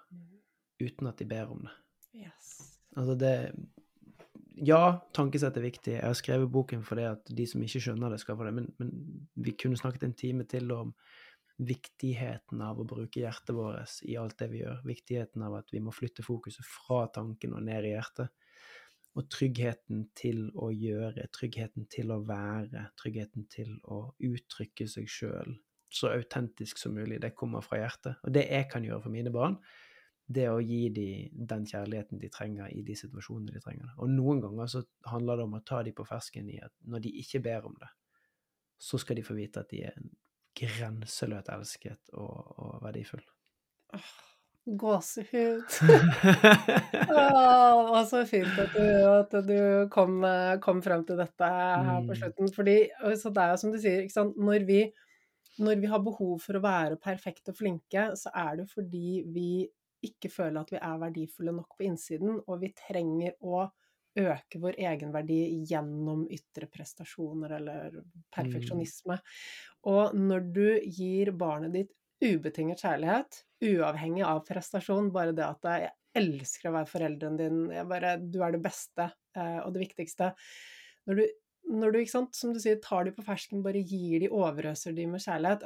B: uten at de ber om det.
A: Yes.
B: Altså det Ja, tankesett er viktig. Jeg har skrevet boken fordi at de som ikke skjønner det, skal få det. Men, men vi kunne snakket en time til om viktigheten av å bruke hjertet vårt i alt det vi gjør. Viktigheten av at vi må flytte fokuset fra tanken og ned i hjertet og tryggheten til å gjøre, tryggheten til å være, tryggheten til å uttrykke seg sjøl så autentisk som mulig. Det kommer fra hjertet. Og det jeg kan gjøre for mine barn, det å gi dem den kjærligheten de trenger i de situasjonene de trenger. Og noen ganger så handler det om å ta dem på fersken i at når de ikke ber om det, så skal de få vite at de er grenseløst elsket og, og verdifull.
A: Oh. Gåsehud. [laughs] oh, så fint at du, at du kom, kom, frem til dette her på slutten. Fordi, så det er jo som du sier, når vi, når vi har behov for å være perfekte og flinke, så er det fordi vi ikke føle at vi er verdifulle nok på innsiden, og vi trenger å øke vår egenverdi gjennom ytre prestasjoner eller perfeksjonisme. Og når du gir barnet ditt ubetinget kjærlighet, uavhengig av prestasjon. Bare det at jeg elsker å være forelderen din, bare, du er det beste eh, og det viktigste. Når du, når du sant, som du sier, tar de på fersken, bare gir de, overøser de med kjærlighet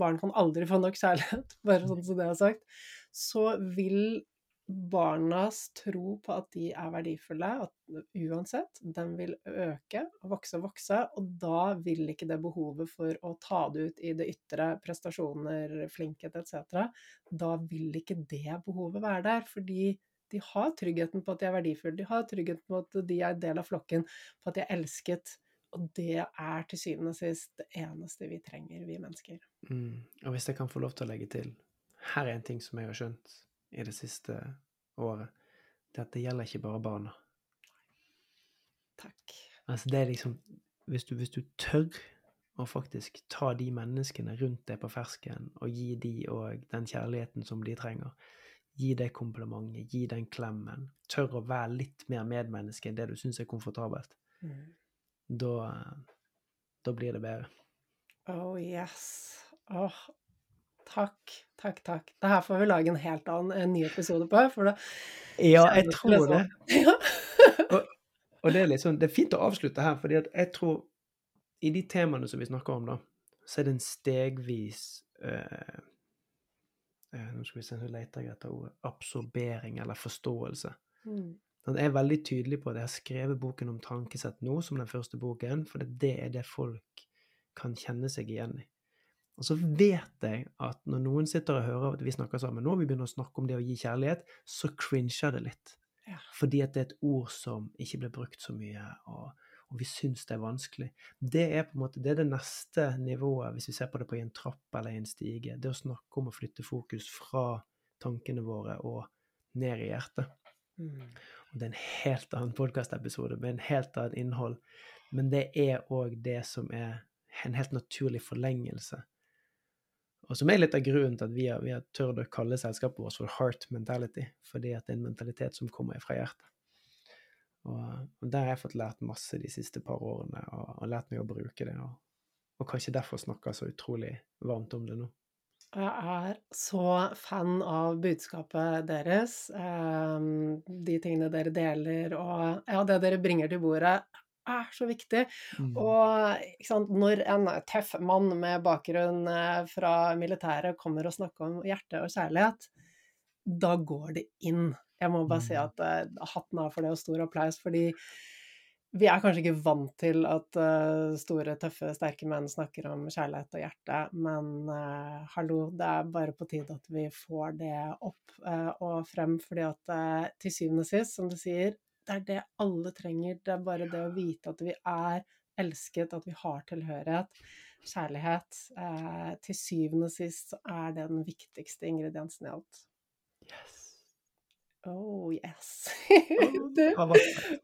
A: Barn kan aldri få nok kjærlighet, [laughs] bare sånn som det er sagt. Så vil barnas tro på at de er verdifulle, at uansett, den vil øke og vokse og vokse, og da vil ikke det behovet for å ta det ut i det ytre, prestasjoner, flinkhet etc., da vil ikke det behovet være der, fordi de har tryggheten på at de er verdifulle, de har tryggheten på at de er del av flokken, på at de er elsket, og det er til syvende og sist det eneste vi trenger, vi mennesker.
B: Mm. Og hvis jeg kan få lov til å legge til, her er en ting som jeg har skjønt i det siste året, det at det gjelder ikke bare barna.
A: Takk.
B: Altså, det er liksom Hvis du, hvis du tør å faktisk ta de menneskene rundt deg på fersken og gi de òg den kjærligheten som de trenger, gi det komplimentet, gi den klemmen, tør å være litt mer medmenneske enn det du syns er komfortabelt, mm. da, da blir det bedre.
A: Oh yes. Oh, Takk, takk, takk. Det her får vi lage en helt annen en ny episode på. For det [laughs]
B: ja, jeg tror det. og, og, det er litt sånn, det er fint å avslutte her, fordi jeg tror i de temaene som vi snakker om, da, så er det en stegvis øh, øh, Nå skal vi se, så leter jeg etter ordet absorbering eller forståelse. Mm. Jeg er veldig tydelig på at jeg har skrevet boken om tankesett nå som den første boken, for det er det folk kan kjenne seg igjen i. Og så vet jeg at når noen sitter og hører at vi snakker sammen, nå vi begynner å snakke om det å gi kjærlighet, så cringer det litt.
A: Ja.
B: Fordi at det er et ord som ikke blir brukt så mye, og, og vi syns det er vanskelig. Det er på en måte, det det neste nivået, hvis vi ser på det på en trapp eller en stige. Det å snakke om å flytte fokus fra tankene våre og ned i hjertet.
A: Mm.
B: Og det er en helt annen podkastepisode med en helt annet innhold. Men det er òg det som er en helt naturlig forlengelse. Og som er litt av grunnen til at vi har, vi har tørt å kalle selskapet vårt for heart mentality. Fordi at det er en mentalitet som kommer fra hjertet. Og, og der har jeg fått lært masse de siste par årene, og, og lært meg å bruke det. Og, og kanskje derfor snakker så utrolig varmt om det nå.
A: Jeg er så fan av budskapet deres. ehm, De tingene dere deler, og ja, det dere bringer til bordet, er så viktig.
B: Mm.
A: Og sant, når en tøff mann med bakgrunn eh, fra militæret kommer og snakker om hjerte og kjærlighet, da går det inn. Jeg må bare si
B: Mm.
A: at eh, hatten av for det, og stor applaus, fordi vi er kanskje ikke vant til at uh, store, tøffe, sterke menn snakker om kjærlighet og hjerte, men uh, hallo, det er bare på tide at vi får det opp uh, og frem, fordi at til syvende og sist, som du sier, det er det alle trenger. Det er bare det å vite at vi er elsket, at vi har tilhørighet, kjærlighet. Eh, til syvende og sist så er det den viktigste ingrediensen i alt.
B: Yes.
A: Oh yes. [laughs] Du,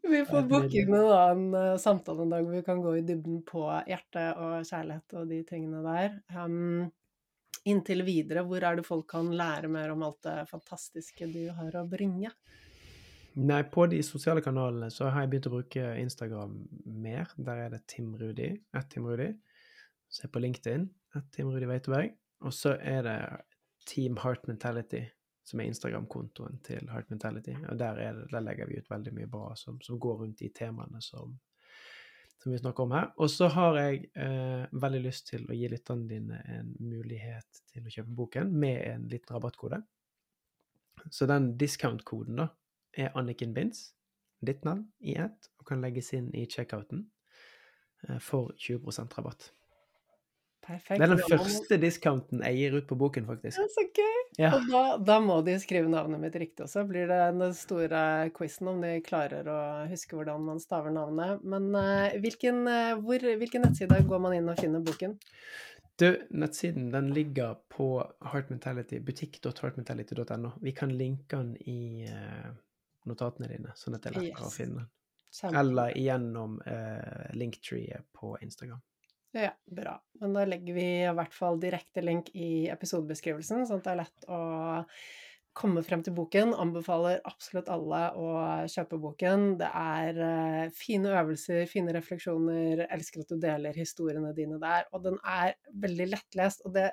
A: vi får booke inn en annen eh, samtale en dag hvor vi kan gå i dybden på hjerte og kjærlighet og de tingene der. Um, inntil videre, hvor er det folk kan lære mer om alt det fantastiske du har å bringe?
B: Nei, på de sosiale kanalene så har jeg begynt å bruke Instagram mer. Der er det Tim Rudi, at Tim Rudi. Så er jeg på LinkedIn, at Tim Rudi Veiteberg. Og så er det Team Heart Mentality, som er Instagram-kontoen til Heart Mentality. Og der, er det, der legger vi ut veldig mye bra som, som går rundt de temaene som, som vi snakker om her. Og så har jeg eh, veldig lyst til å gi lytterne dine en mulighet til å kjøpe boken med en liten rabattkode. Så den discount-koden, da, er Anniken Binds, ditt navn i ett, og kan legges inn i checkouten eh, for 20% rabatt.
A: Perfekt.
B: Det er den første discounten jeg gir ut på boken, faktisk.
A: Ja, så gøy!
B: Ja.
A: Og da, da må de skrive navnet mitt riktig også. Blir det den store quizen om de klarer å huske hvordan man staver navnet. Men uh, hvilken, uh, hvor, hvilken nettside går man inn og finner boken?
B: Du, nettsiden den ligger på heartmentality, butikk.heartmentality.no. Vi kan linke den i eh, notatene dine, sånn at det er lettere å finne den. Eller gjennom uh, linktreet på Instagram.
A: Ja, bra. Men da legger vi i hvert fall direkte link i episodebeskrivelsen, sånn at det er lett å komme frem til boken. Anbefaler absolutt alle å kjøpe boken. Det er uh, fine øvelser, fine refleksjoner. Elsker at du deler historiene dine der. Og den er veldig lettlest. Og det,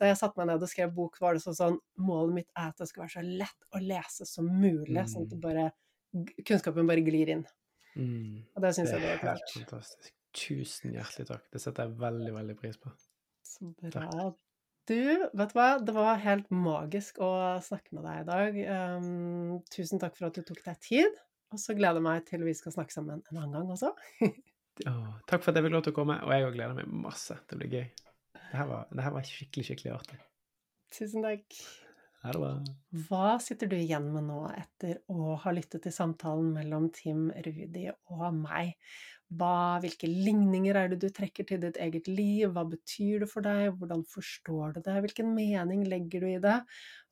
A: da jeg satte meg ned og skrev bok, var det sånn sånn Målet mitt er at det skal være så lett å lese som mulig, sånn at
B: Mm.
A: bare, kunnskapen bare glir inn.
B: Mm.
A: Og det syns jeg det
B: helt
A: klart.
B: fantastisk. Tusen hjertelig takk. Det setter jeg veldig, veldig pris på.
A: Så bra. Du, vet du hva? Det var helt magisk å snakke med deg i dag. Um, tusen takk for at du tok deg tid. Og så gleder jeg meg til vi skal snakke sammen en annen gang også. [laughs]
B: Åh, takk for at jeg fikk lov til å komme, og jeg òg gleder meg masse. Det blir gøy. Det her var, det her var skikkelig, skikkelig artig.
A: Tusen takk.
B: Bra.
A: Hva sitter du igjen med nå etter å ha lyttet til samtalen mellom Tim, Rudi og meg? Hva, hvilke ligninger er det du trekker til ditt eget liv? Hva betyr det for deg? Hvordan forstår du det? Hvilken mening legger du i det?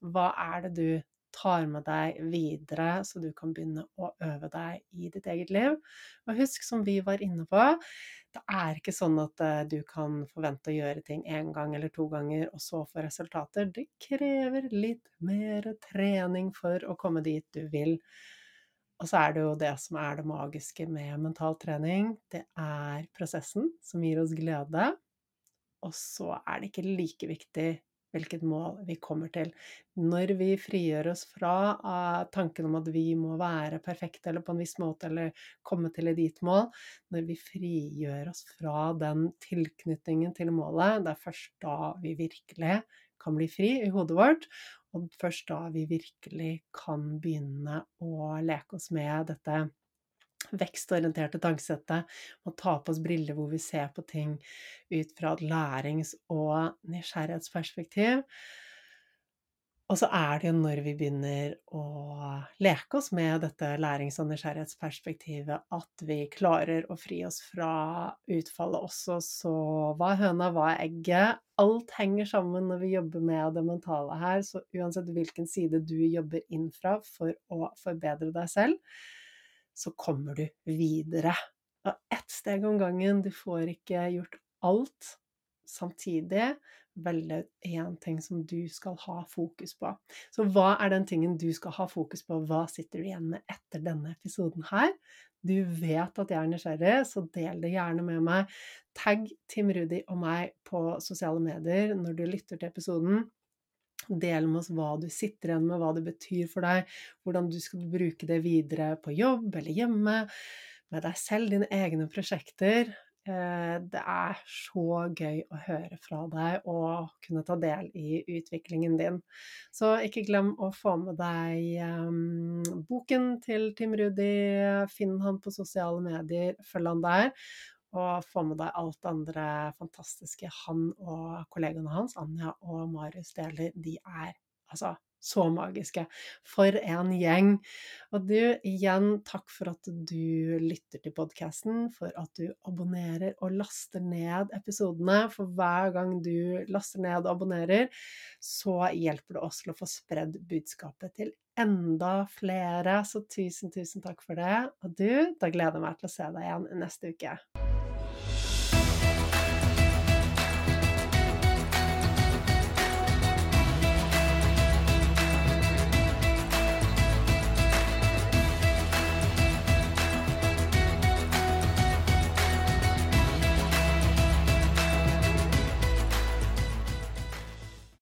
A: Hva er det du tar med deg videre, så du kan begynne å øve deg i ditt eget liv? Og husk, som vi var inne på, det er ikke sånn at eh, du kan forvente å gjøre ting én gang eller to ganger, og så få resultater. Det krever litt mer trening for å komme dit du vil. Og så er det jo det som er det magiske med mental trening. Det er prosessen som gir oss glede. Og så er det ikke like viktig hvilket mål vi kommer til. Når vi frigjør oss fra uh, tanken om at vi må være perfekte eller på en viss måte eller komme til et dit mål, når vi frigjør oss fra den tilknytningen til målet, det er først da vi virkelig kan bli fri i hodet vårt, og først da vi virkelig kan begynne å leke oss med dette vekstorienterte tankesettet, må ta på oss briller hvor vi ser på ting ut fra et lærings- og nysgjerrighetsperspektiv. Og så er det jo når vi begynner å leke oss med dette lærings- og nysgjerrighetsperspektivet, at vi klarer å fri oss fra utfallet også. Så hva er høna, hva er egget? Alt henger sammen når vi jobber med det mentale her. Så uansett hvilken side du jobber inn fra for å forbedre deg selv, så kommer du videre. Og ett steg om gangen. Du får ikke gjort alt samtidig velge én ting som du skal ha fokus på. Så hva er den tingen du skal ha fokus på? Hva sitter du igjen med etter denne episoden her? Du vet at jeg er nysgjerrig, så del det gjerne med meg. Tagg Tim Rudi og meg på sosiale medier når du lytter til episoden. Del med oss hva du sitter igjen med, hva det betyr for deg, hvordan du skal bruke det videre på jobb eller hjemme, med deg selv, dine egne prosjekter. Eh, det er så gøy å høre fra deg og kunne ta del i utviklingen din. Så ikke glem å få med deg um, boken til Tim Rudi. Finn han på sosiale medier, følg han der. Og få med deg alt det andre fantastiske han og kollegaene hans, Anja og Marius, deler. De er altså så magiske. For en gjeng. Og du, igjen, takk for at du lytter til podkasten, for at du abonnerer og laster ned episodene. For hver gang du laster ned og abonnerer, så hjelper det oss til å få spredd budskapet til enda flere. Så tusen, tusen takk for det. Og du, da gleder jeg meg til å se deg igjen neste uke.